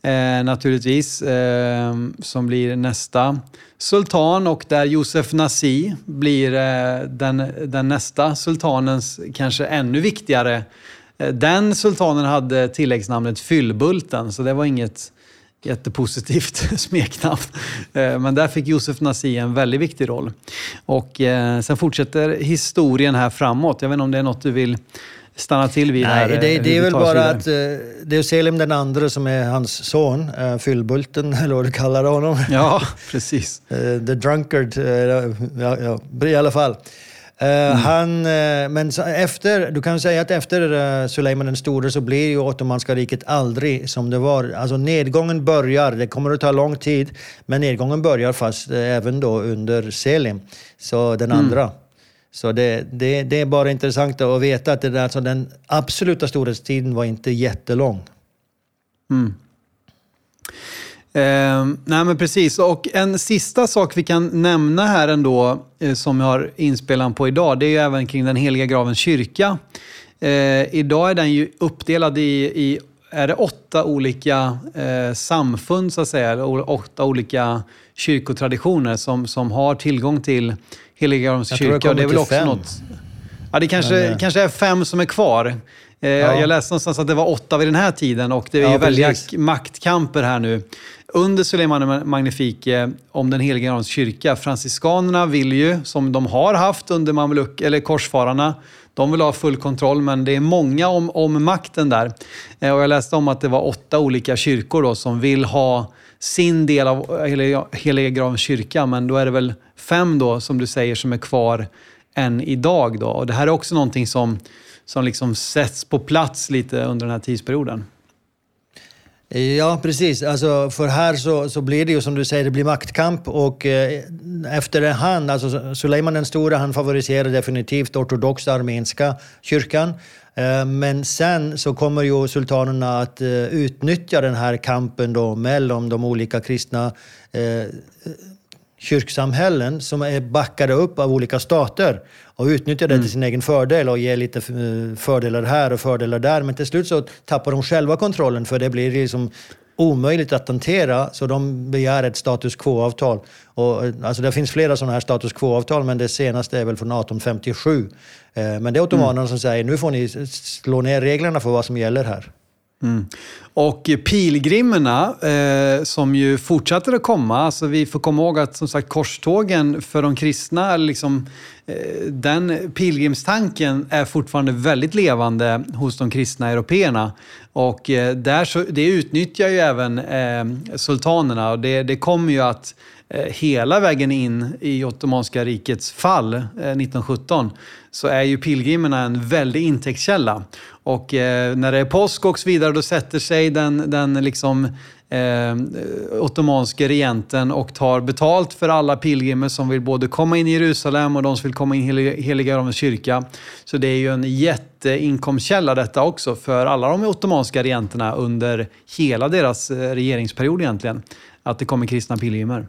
eh, naturligtvis, eh, som blir nästa sultan och där Josef Nasi blir eh, den, den nästa sultanens kanske ännu viktigare. Eh, den sultanen hade tilläggsnamnet Fyllbulten, så det var inget jättepositivt smeknamn. Eh, men där fick Josef Nasi en väldigt viktig roll. Och sen fortsätter historien här framåt. Jag vet inte om det är något du vill stanna till vid? Nej, här, det, det är väl bara att uh, det är Selim den andre som är hans son, uh, Fyllbulten eller vad du kallar honom. Ja, precis. uh, the drunkard, uh, ja, ja, i alla fall. Mm. Han, men efter, du kan säga att efter Suleiman den store så blir ju Ottomanska riket aldrig som det var. Alltså nedgången börjar, det kommer att ta lång tid, men nedgången börjar fast även då under Selim, så den mm. Så det, det, det, är bara intressant att veta att det där, alltså den absoluta storhetstiden var inte jättelång. Mm. Eh, nej men precis, och en sista sak vi kan nämna här ändå, eh, som jag har inspelan på idag, det är ju även kring den heliga gravens kyrka. Eh, idag är den ju uppdelad i, i är det åtta olika eh, samfund, så att säga, eller åtta olika kyrkotraditioner som, som har tillgång till Heligagrams kyrka. Det är väl också fem. något... Ja, det kanske, Men, eh, kanske är fem som är kvar. Eh, ja. Jag läste någonstans att det var åtta vid den här tiden och det är ja, ju väldiga maktkamper här nu. Under Suleiman Magnifike om den heliga Grans kyrka. Franciskanerna vill ju, som de har haft under Mamluk, eller korsfararna, de vill ha full kontroll, men det är många om, om makten där. Eh, och jag läste om att det var åtta olika kyrkor då, som vill ha sin del av Heliga Gravens kyrka, men då är det väl fem då, som du säger, som är kvar än idag. Då. Och det här är också någonting som, som liksom sätts på plats lite under den här tidsperioden. Ja, precis. Alltså, för här så, så blir det ju som du säger, det blir maktkamp och eh, efterhand, alltså Suleiman den store, han favoriserar definitivt ortodoxa armeniska kyrkan. Eh, men sen så kommer ju sultanerna att eh, utnyttja den här kampen då mellan de olika kristna eh, kyrksamhällen som är backade upp av olika stater och utnyttjar det mm. till sin egen fördel och ger lite fördelar här och fördelar där. Men till slut så tappar de själva kontrollen för det blir liksom omöjligt att hantera så de begär ett status quo-avtal. Och, alltså det finns flera sådana här status quo-avtal men det senaste är väl från 1857. Eh, men det är ottomanerna mm. som säger nu får ni slå ner reglerna för vad som gäller här. Mm. Och pilgrimerna eh, som ju fortsätter att komma, alltså vi får komma ihåg att som sagt korstågen för de kristna, liksom, eh, den pilgrimstanken är fortfarande väldigt levande hos de kristna européerna. Och eh, där så, det utnyttjar ju även eh, sultanerna och det, det kommer ju att Eh, hela vägen in i Ottomanska rikets fall eh, 1917 så är ju pilgrimerna en väldig intäktskälla. Och eh, när det är påsk och så vidare, då sätter sig den, den liksom, eh, ottomanske regenten och tar betalt för alla pilgrimer som vill både komma in i Jerusalem och de som vill komma in i Heliga Gravens kyrka. Så det är ju en jätteinkomstkälla detta också för alla de ottomanska regenterna under hela deras regeringsperiod egentligen. Att det kommer kristna pilgrimer.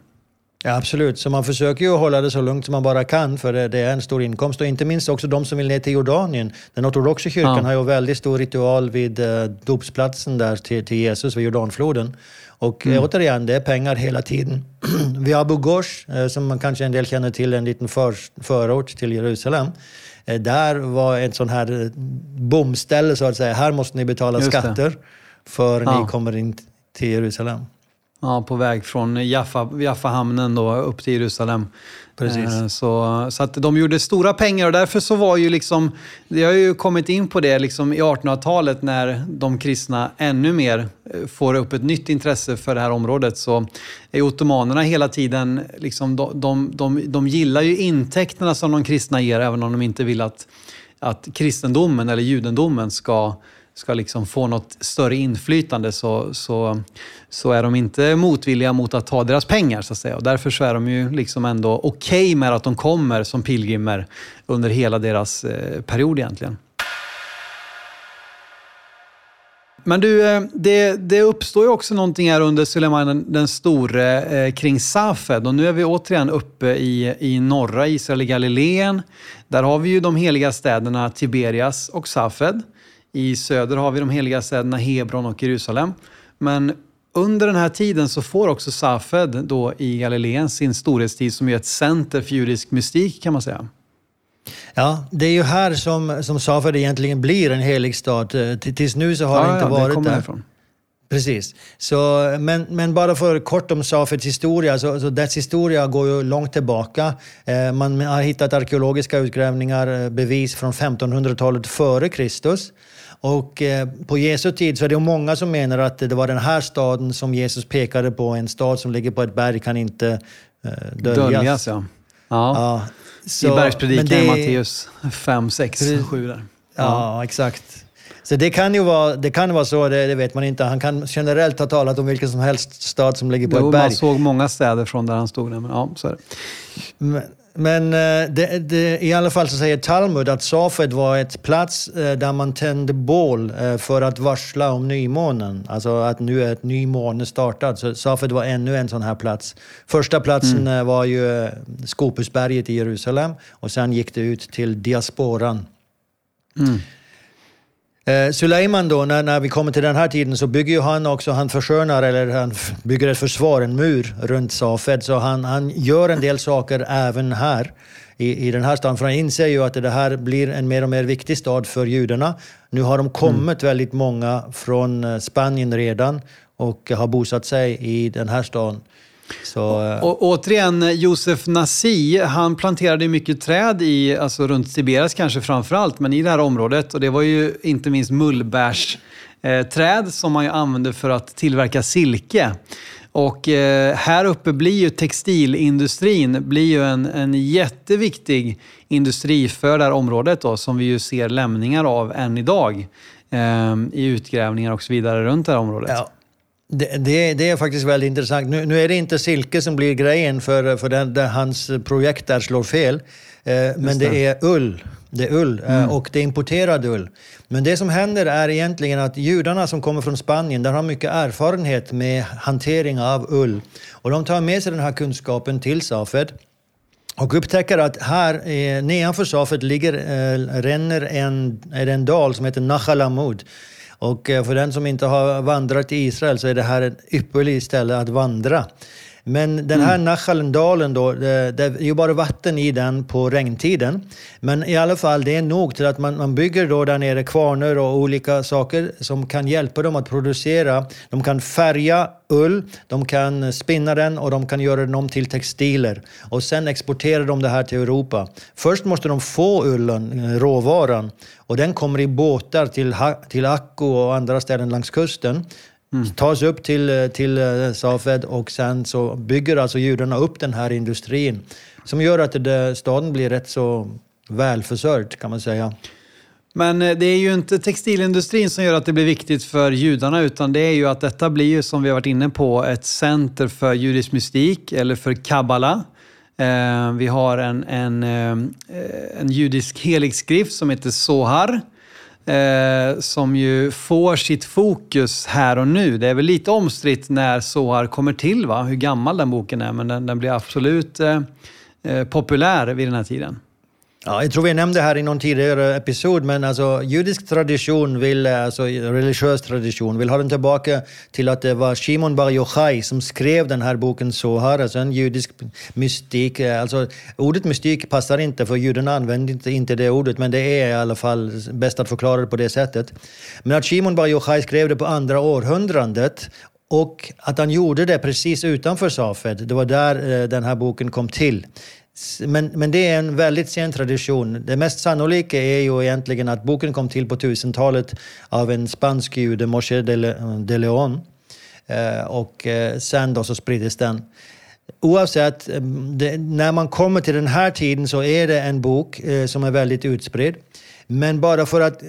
Ja, absolut, så man försöker ju hålla det så lugnt som man bara kan för det, är en stor inkomst. Och inte minst också de som vill ner till Jordanien. Den ortodoxa kyrkan ja. har ju väldigt stor ritual vid eh, dopsplatsen där till, till Jesus vid Jordanfloden. Och mm. återigen, det är pengar hela tiden. vid Abu Ghosh, eh, som man kanske en del känner till, en liten för, förort till Jerusalem. Eh, där var ett sånt här eh, bomställe så att säga. Här måste ni betala skatter för ja. ni kommer in till Jerusalem. Ja, på väg från Jaffa, Jaffa-hamnen då upp till Jerusalem. Precis. Eh, så, så att de gjorde stora pengar och därför så var ju liksom, det har ju kommit in på det liksom i 1800-talet när de kristna ännu mer eh, får upp ett nytt intresse för det här området så är ottomanerna hela tiden, liksom, de, de, de, de gillar ju intäkterna som de kristna ger även om de inte vill att, att kristendomen eller judendomen ska ska liksom få något större inflytande så, så, så är de inte motvilliga mot att ta deras pengar. så att säga. Och därför så är de ju liksom ändå okej okay med att de kommer som pilgrimer under hela deras eh, period egentligen. Men du, eh, det, det, uppstår ju också någonting här under Suleiman den store eh, kring Safed. Och nu är vi återigen uppe i, i norra Israel, i Galileen. Där har vi ju de heliga städerna Tiberias och Safed. I söder har vi de heliga städerna Hebron och Jerusalem. Men under den här tiden så får också Safed då i Galileen sin storhetstid som är ett center för judisk mystik kan man säga. Ja, det är ju här som, som Safed egentligen blir en helig stad. Tills nu så har ja, det inte ja, varit det där. Härifrån. Precis. Så, men, men bara för kort om Safeds historia, så, så dess historia går ju långt tillbaka. Eh, man har hittat arkeologiska utgrävningar, eh, bevis från 1500-talet före Kristus. Och eh, på Jesu tid så är det många som menar att det var den här staden som Jesus pekade på. En stad som ligger på ett berg kan inte eh, döljas. Döljas, ja. ja. ja så, I bergspredikan i Matteus 5, 6, 7 där. Ja, ja exakt. Så det kan ju vara, det kan vara så, det, det, vet man inte. Han kan generellt ha talat om vilken som helst stad som ligger på jo, ett berg. Man såg många städer från där han stod. Men ja, så är det. Men, men eh, det, det, i alla fall så säger Talmud att Safed var ett plats eh, där man tände bål eh, för att varsla om nymånen. Alltså att nu är ett ny måne startat. Så Safed var ännu en sån här plats. Första platsen mm. var ju Skopusberget i Jerusalem och sen gick det ut till diasporan. Mm. Eh, Suleiman då, när, när vi kommer till den här tiden så bygger ju han också, han förskönar eller han bygger ett försvar, en mur runt Safed. Så han, han gör en del saker även här i, i den här staden. För han inser ju att det här blir en mer och mer viktig stad för judarna. Nu har de kommit mm. väldigt många från eh, Spanien redan och har bosatt sig i den här staden. Så, eh, och, återigen, Josef Nasi, han planterade mycket träd i, alltså runt Tiberias kanske framför allt, men i det här området. Och det var ju inte minst mullbärsträd eh, som man ju använde för att tillverka silke. Och eh, här uppe blir ju textilindustrin blir ju en, en jätteviktig industri för det här området då, som vi ju ser lämningar av än idag eh, i utgrävningar och så vidare runt det här området. Ja. Det, det, det, är faktiskt väldigt intressant. Nu, nu, är det inte silke som blir grejen för, för den, där hans projekt där slår fel. Eh, men det. det. är ull. Det är ull eh, mm. och det är importerad ull. Men det som händer är egentligen att judarna som kommer från Spanien, där har mycket erfarenhet med hantering av ull. Och de tar med sig den här kunskapen till Safed och upptäcker att här eh, nedanför Safed ligger, eh, ränner en, är en dal som heter Nachalamud. Och eh, för den som inte har vandrat i Israel så är det här ett ypperligt ställe att vandra. Men den här mm. Nachalendalen då, det, det, är ju bara vatten i den på regntiden. Men i alla fall, det är nog till att man, man bygger då där nere kvarnar och olika saker som kan hjälpa dem att producera. De kan färga ull, de kan spinna den och de kan göra den om till textiler. Och sen exporterar de det här till Europa. Först måste de få ullen, råvaran, och den kommer i båtar till, till Akko och andra ställen längs kusten. Mm. Tas upp till, till eh, Safed och sen så bygger alltså judarna upp den här industrin som gör att det, staden blir rätt så välförsörjd kan man säga. Men eh, det är ju inte textilindustrin som gör att det blir viktigt för judarna utan det är ju att detta blir ju som vi har varit inne på ett center för judisk mystik eller för kabbala. Eh, vi har en, en, en judisk helig skrift som heter Sohar eh, som ju får sitt fokus här och nu. Det är väl lite omstritt när Sohar kommer till, va? hur gammal den boken är, men den, den blir absolut eh, eh populär vid den här tiden. Ja, jag tror vi nämnde här i någon tidigare episod, men alltså judisk tradition, vill, alltså religiös tradition, vill ha den tillbaka till att det var Shimon Bar Yochai som skrev den här boken Sohar, alltså en judisk mystik. Alltså, ordet mystik passar inte, för judarna använder inte, inte det ordet, men det är i alla fall bäst att förklara det på det sättet. Men att Shimon Bar Yochai skrev det på andra århundradet och att han gjorde det precis utanför Safed, det var där eh, den här boken kom till. Men, men det är en väldigt sen tradition. Det mest sannolika är ju egentligen att boken kom till på 1000-talet av en spansk jude, Moshe de Leon. Eh, och eh, sen då så spriddes den. Oavsett, eh, det, när man kommer till den här tiden så är det en bok eh, som är väldigt utspridd. Men bara för att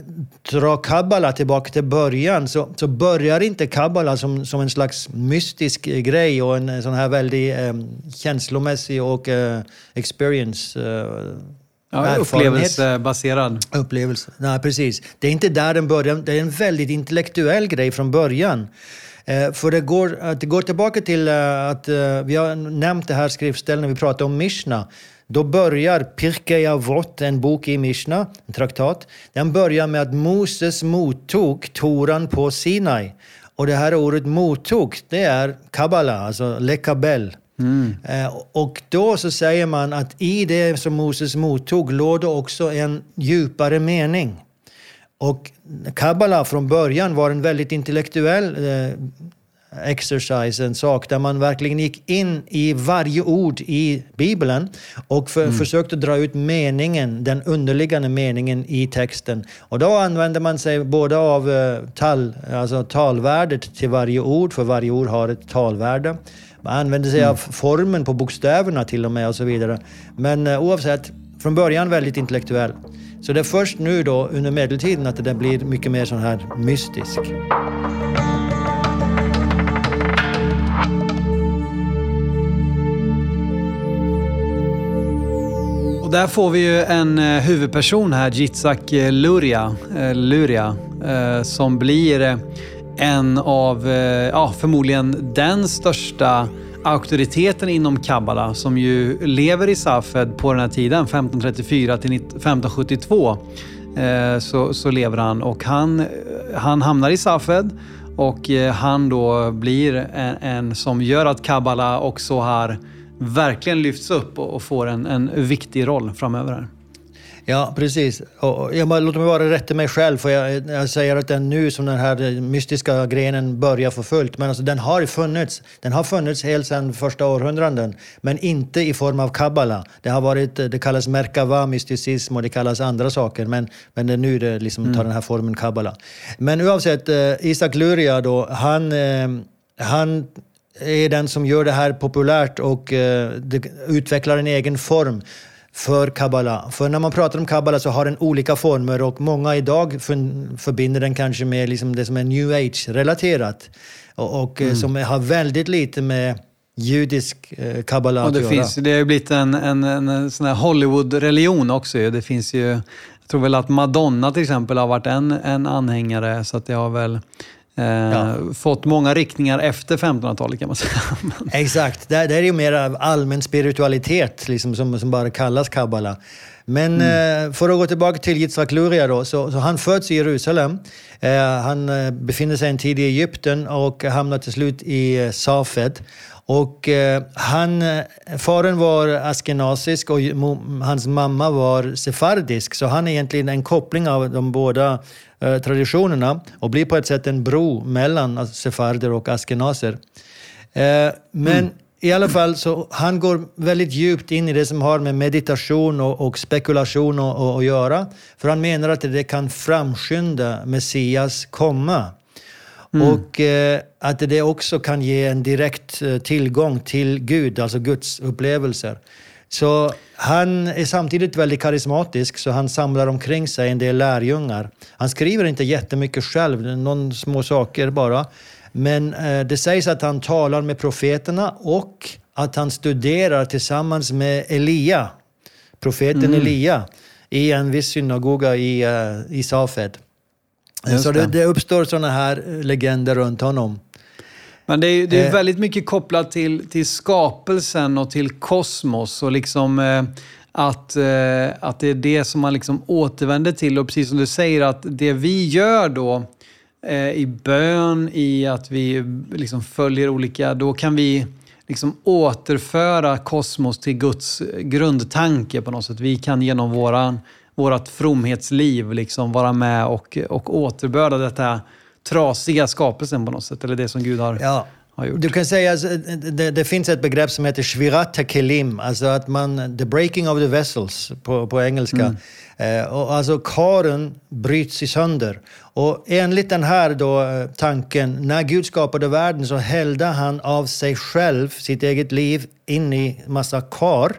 dra kabbala tillbaka till början så, så börjar inte kabbala som, som en slags mystisk grej och en sån här väldigt eh, känslomässig och eh, experience eh, Ja, upplevelsebaserad. Upplevelse. Nej, precis. Det är inte där den börjar. Det är en väldigt intellektuell grej från början. Eh, för det går, det går tillbaka till eh, att eh, vi har nämnt det här skriftstället när vi pratar om Mishna. Då börjar Pirkei Avot, en bok i Mishna, en traktat. Den börjar med att Moses mottog Toran på Sinai. Och det här ordet mottog, det är kabbala, alltså lekabel. Mm. Eh, och då så säger man att i det som Moses mottog låg det också en djupare mening. Och kabbala från början var en väldigt intellektuell eh, exercise, en sak där man verkligen gick in i varje ord i Bibeln och för, mm. försökte dra ut meningen, den underliggande meningen i texten. Och då använde man sig både av uh, tal, alltså talvärdet till varje ord, för varje ord har ett talvärde. Man använde sig mm. av formen på bokstäverna till och med och så vidare. Men uh, oavsett, från början väldigt intellektuell. Så det är först nu då under medeltiden att det blir mycket mer sån här mystisk där får vi ju en eh, huvudperson här, Jitsak eh, Luria, eh, Luria som blir en av, ja, förmodligen den största auktoriteten inom kabbala som ju lever i Safed på den här tiden, 1534 till 1572. Så, så lever han och han, han hamnar i Safed och eh, han då blir en, en som gör att kabbala också har verkligen lyfts upp och får en, en viktig roll framöver. Här. Ja, precis. Och jag låt mig bara rätta mig själv, för jag, jag säger att det är nu som den här mystiska grenen börjar få fullt. Men alltså, den har funnits. Den har funnits helt sedan första århundraden, men inte i form av kabbala. Det har varit, det kallas merkava, mysticism och det kallas andra saker, men, men det är nu det liksom tar mm. den här formen kabbala. Men oavsett, eh, Isak Luria då, han, eh, han är den som gör det här populärt och uh, utvecklar en egen form. För kabbala. För när man pratar om kabbala så har den olika former och många idag förbinder den kanske med liksom det som är new age-relaterat. Och, och mm. som har väldigt lite med judisk eh, kabbala att det göra. Finns, det har ju blivit en, en, en sån här Hollywood-religion också. Det finns ju, jag tror väl att Madonna till exempel har varit en, en anhängare, så att det har väl eh, ja. fått många riktningar efter 1500-talet kan man säga. Exakt, det, det är ju mer allmän spiritualitet liksom, som, som bara kallas kabbala. Men mm. eh, för att gå tillbaka till Yitzhak Luria då, så, så han föds i Jerusalem. Eh, han eh, befinner sig en tid i Egypten och hamnar till slut i eh, Safed. Och eh, han, eh, faren var askenasisk och hans mamma var sefardisk, så han är egentligen en koppling av de båda eh, traditionerna och blir på ett sätt en bro mellan sefarder och askenaser. Eh, men mm. i alla fall, så han går väldigt djupt in i det som har med meditation och, och spekulation att göra. För han menar att det kan framskynda Messias komma. Mm. Och eh, att det också kan ge en direkt eh, tillgång till Gud, alltså Guds upplevelser. Så han är samtidigt väldigt karismatisk, så han samlar omkring sig en del lärjungar. Han skriver inte jättemycket själv, någon små saker bara. Men eh, det sägs att han talar med profeterna och att han studerar tillsammans med Elia, profeten mm. Elia, i en viss synagoga i, i Safed. Just så det, det uppstår sådana här eh, legender runt honom. Men det är, det är eh. väldigt mycket kopplat till, till skapelsen och till kosmos och liksom eh, att, eh, att det är det som man liksom återvänder till. Och precis som du säger, att det vi gör då eh, i bön, i att vi liksom följer olika, då kan vi liksom återföra kosmos till Guds grundtanke på något sätt. Vi kan genom våran vårt fromhetsliv liksom vara med och, och återbörda detta trasiga skapelsen på något sätt. Eller det som Gud har, ja. har gjort. Du kan säga att alltså, det, det, finns ett begrepp som heter shvirat kelim, alltså att man, the breaking of the vessels på, på engelska. Mm. Eh, och alltså karen bryts i sönder. Och enligt den här då, eh, tanken, när Gud skapade världen så hällde han av sig själv, sitt eget liv, in i massa kar.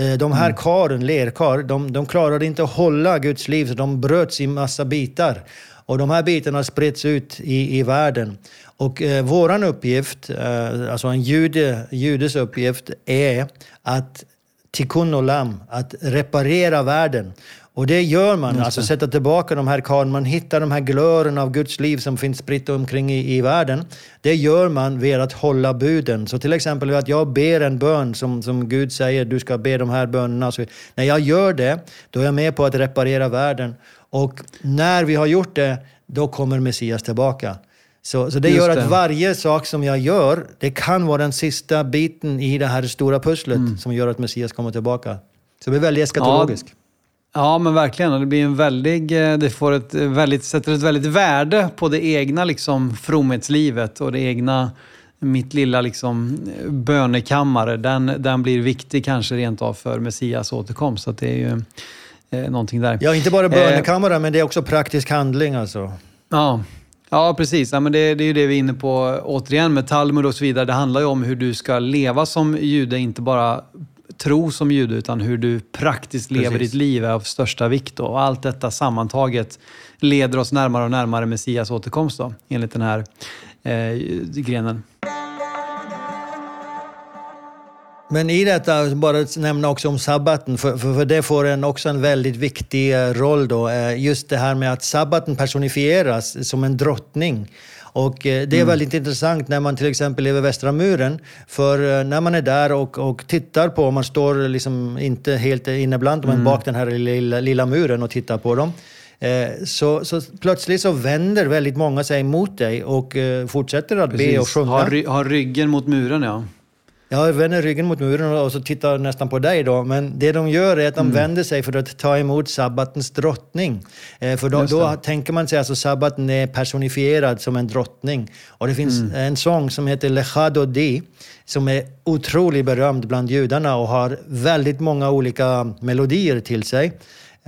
Eh, de här mm. karen, lerkar, de, de klarade inte att hålla Guds liv så de bröts i massa bitar. Och de här bitarna spreds ut i, i världen. Och eh, våran uppgift, eh, alltså en jude, judes uppgift, är att tikkun olam, att reparera världen. Och det gör man, alltså sätta tillbaka de här karlarna. Man hittar de här glörerna av Guds liv som finns spritt omkring i, i världen. Det gör man vid att hålla buden. Så till exempel att jag ber en bön som, som Gud säger, du ska be de här bönerna. Så när jag gör det, då är jag med på att reparera världen. Och när vi har gjort det, då kommer Messias tillbaka. Så, så det gör det. att varje sak som jag gör, det kan vara den sista biten i det här stora pusslet mm. som gör att Messias kommer tillbaka. Så det blir väldigt eskatologiskt. Ja. Ja, men verkligen. det blir en väldig, eh, det får ett väldigt, sätter ett väldigt värde på det egna liksom, fromhetslivet och det egna, mitt lilla liksom, bönekammare. Den, den blir viktig kanske rent av för Messias återkomst. Så det är ju eh, någonting där. Ja, inte bara bönekammare, eh, men det är också praktisk handling alltså. Ja, Ja, precis. Ja, men det, det är ju det vi är inne på återigen med Talmud och så vidare. Det handlar ju om hur du ska leva som jude, inte bara tro som jude, utan hur du praktiskt lever Precis. ditt liv är av största vikt. Då. Och allt detta sammantaget leder oss närmare och närmare Messias återkomst, då, enligt den här eh, grenen. Men i detta, bara nämna också om sabbaten, för, för, för, det får en också en väldigt viktig eh, roll då. Eh, just det här med att sabbaten personifieras som en drottning. Och eh, det är mm. väldigt intressant när man till exempel lever Västra muren. För eh, när man är där och, och tittar på, man står liksom inte helt inne bland dem, mm. bak den här lilla, lilla muren och tittar på dem. Eh, så, så plötsligt så vänder väldigt många sig mot dig och fortsätter att Precis. be och sjunga. Har, har ryggen mot muren, ja. Ja, vänder ryggen mot muren och så tittar nästan på dig då. Men det de gör är att de mm. vänder sig för att ta emot sabbatens drottning. Eh, för då, då tänker man sig att alltså sabbaten är personifierad som en drottning. Och det finns mm. en sång som heter Lechado Di som är otroligt berömd bland judarna och har väldigt många olika melodier till sig.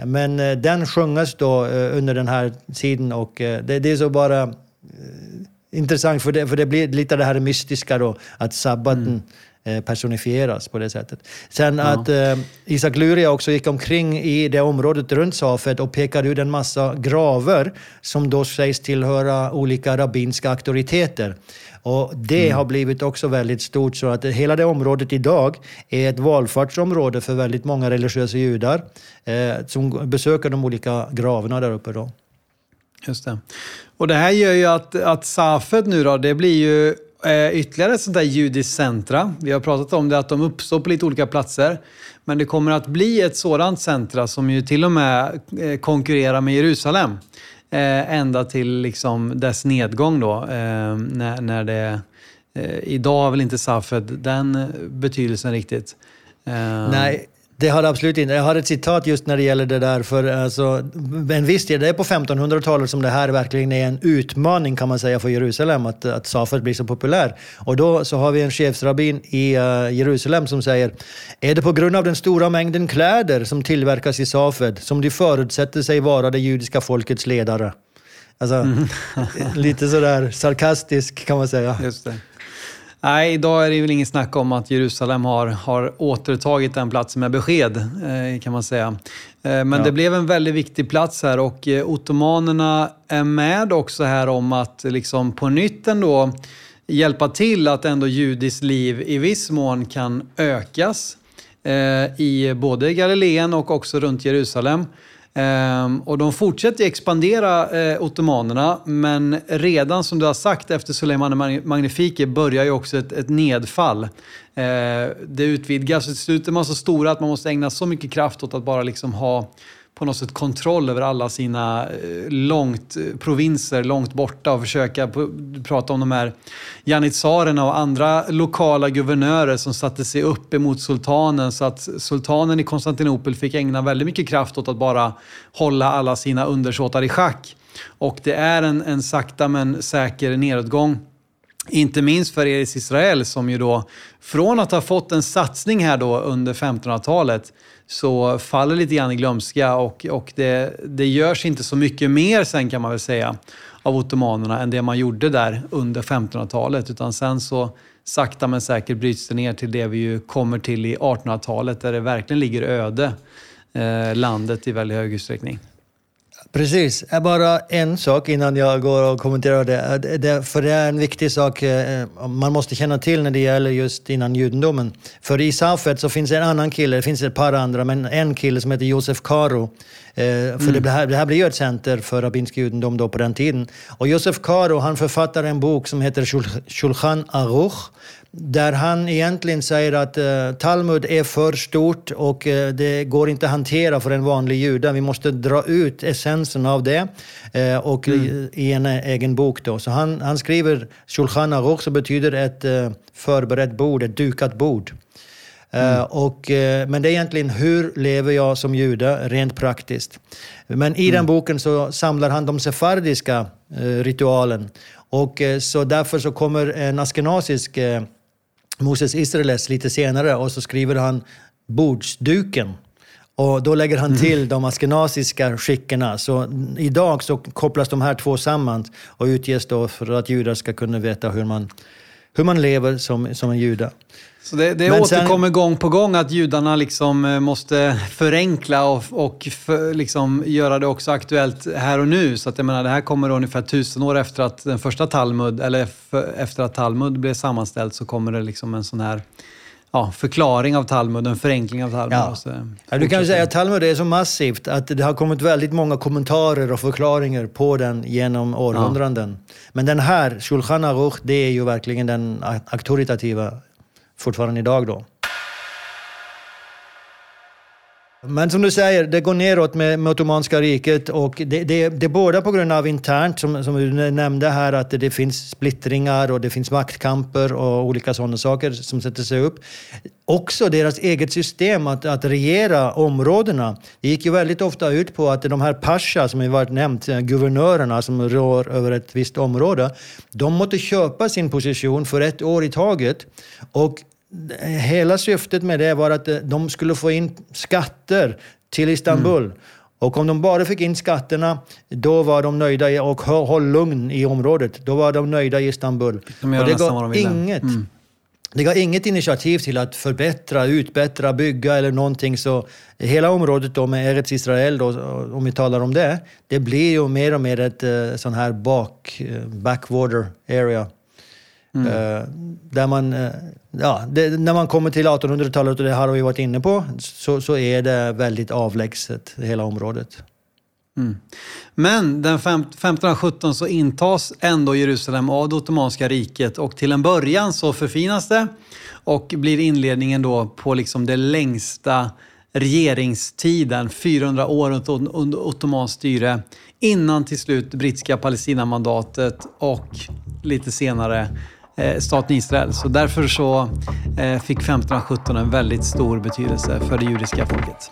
Men eh, den sjungas då eh, under den här tiden och det, det är så bara intressant för det, för det blir lite det här mystiska då, att sabbaten mm personifieras på det sättet. Sen ja. att eh, Isak Luria också gick omkring i det området runt Safed och pekade ut en massa graver som då sägs tillhöra olika rabbinska auktoriteter. Och det mm. har blivit också väldigt stort så att hela det området idag är ett valfartsområde för väldigt många religiösa judar eh, som besöker de olika gravarna där uppe. Då. Just det. Och det här gör ju att, att Safed nu då, det blir ju eh, ytterligare ett sånt där judiskt centra. Vi har pratat om det, att de uppstår på lite olika platser. Men det kommer att bli ett sådant centra som ju till och med eh, konkurrerar med Jerusalem. Eh, ända till liksom dess nedgång då. Eh, när, när det, eh, idag har väl inte Safed den eh, betydelsen riktigt. Nej, det har det absolut inte. Jag har ett citat just när det gäller det där. För alltså, en viss del, det är på 1500-talet som det här verkligen är en utmaning kan man säga för Jerusalem, att, att Safed blir så populär. Och då så har vi en chefsrabbin i uh, Jerusalem som säger Är det på grund av den stora mängden kläder som tillverkas i Safed som de förutsätter sig vara det judiska folkets ledare? Alltså, mm. lite sådär sarkastisk kan man säga. Just det. Nej, idag är det väl ingen snack om att Jerusalem har, har återtagit den platsen med besked, eh, kan man säga. Eh, men ja. det blev en väldigt viktig plats här och eh, ottomanerna är med också här om att liksom på nytt ändå hjälpa till att ändå judiskt liv i viss mån kan ökas i både Galileen och också runt Jerusalem. Ehm, och de fortsätter expandera, eh, ottomanerna, men redan som du har sagt efter Suleiman Magnifike börjar ju också ett, ett nedfall. Ehm, det utvidgas, till slut är man så stora att man måste ägna så mycket kraft åt att bara liksom ha på något sätt kontroll över alla sina eh, långt, eh, provinser långt borta och försöka prata om de här janitsarerna och andra lokala guvernörer som satte sig upp emot sultanen så att sultanen i Konstantinopel fick ägna väldigt mycket kraft åt att bara hålla alla sina undersåtar i schack. Och det är en, en sakta men säker nedåtgång. Inte minst för Eris Israel som ju då från att ha fått en satsning här då under 1500-talet så faller lite grann i glömska och, och det, det görs inte så mycket mer sen kan man väl säga av ottomanerna än det man gjorde där under 1500-talet. Utan sen så sakta men säkert bryts det ner till det vi ju kommer till i 1800-talet där det verkligen ligger öde eh, landet i väldigt hög utsträckning. Precis. Bara en sak innan jag går och kommenterar det. det. För det är en viktig sak eh, man måste känna till när det gäller just innan judendomen. För i Safed så finns en annan kille, det finns ett par andra, men en kille som heter Josef Karo. Eh, för mm. det, här, det här blir ju ett center för rabbinsk judendom då på den tiden. Och Josef Karo han författar en bok som heter Shulchan Aruch där han egentligen säger att uh, Talmud är för stort och uh, det går inte att hantera för en vanlig jude. Vi måste dra ut essensen av det uh, och mm. i, i, en egen bok. Då. Så han, han skriver Shulchan Aruch, som betyder ett förberett bord, ett dukat bord. Mm. Och, men det är egentligen hur lever jag som jude rent praktiskt. Men i mm. den boken så samlar han de sefardiska ritualen. Och så därför så kommer en askenasisk Moses Israeles lite senare och så skriver han bordsduken. Och då lägger han till mm. de askenasiska skickena. Så idag så kopplas de här två samman och utges då för att judar ska kunna veta hur man, hur man lever som, som en jude. Så det, det återkommer sen, gång på gång att judarna liksom eh, måste förenkla och, och för, liksom göra det också aktuellt här och nu. Så att jag menar, det här kommer ungefär tusen år efter att den första Talmud, eller för, efter att Talmud blev sammanställt så kommer det liksom en sån här ja, förklaring av Talmud, en förenkling av Talmud. Ja. Så, ja, du kan ju säga att Talmud är så massivt att det har kommit väldigt många kommentarer och förklaringar på den genom århundraden. Ja. Men den här, Shulchan Aruch, det är ju verkligen den auktoritativa fortfarande idag då. Men som du säger, det går neråt med, med Ottomanska riket och det, det, det är både på grund av internt, som, som du nämnde här, att det finns splittringar och det finns maktkamper och olika sådana saker som sätter sig upp. Också deras eget system att, att regera områdena. Det gick ju väldigt ofta ut på att de här pasha, som vi varit nämnt, guvernörerna som rör över ett visst område, de måste köpa sin position för ett år i taget. Och hela syftet med det var att eh, de skulle få in skatter till Istanbul. Mm. Och om de bara fick in skatterna, då var de nöjda och höll lugn i området. Då var de nöjda i Istanbul. De och det gav inget. Mm. det gav inget initiativ till att förbättra, utbättra, bygga eller någonting. Så hela området då med Eretz Israel, då, om vi talar om det, det blir ju mer och mer ett uh, sån här bak, uh, backwater area. Mm. Uh, där man, uh, ja, det, när man kommer till 1800-talet, och det har vi varit inne på, så, så är det väldigt avlägset, hela området. Mm. Men den 1517 så intas ändå Jerusalem av det Ottomanska riket och till en början så förfinas det och blir inledningen då på liksom det längsta regeringstiden, 400 år under ottomanskt styre, innan till slut brittiska Palestinamandatet och lite senare eh, Eh, staten Israel. Så därför så eh, fick 1517 en väldigt stor betydelse för det judiska folket.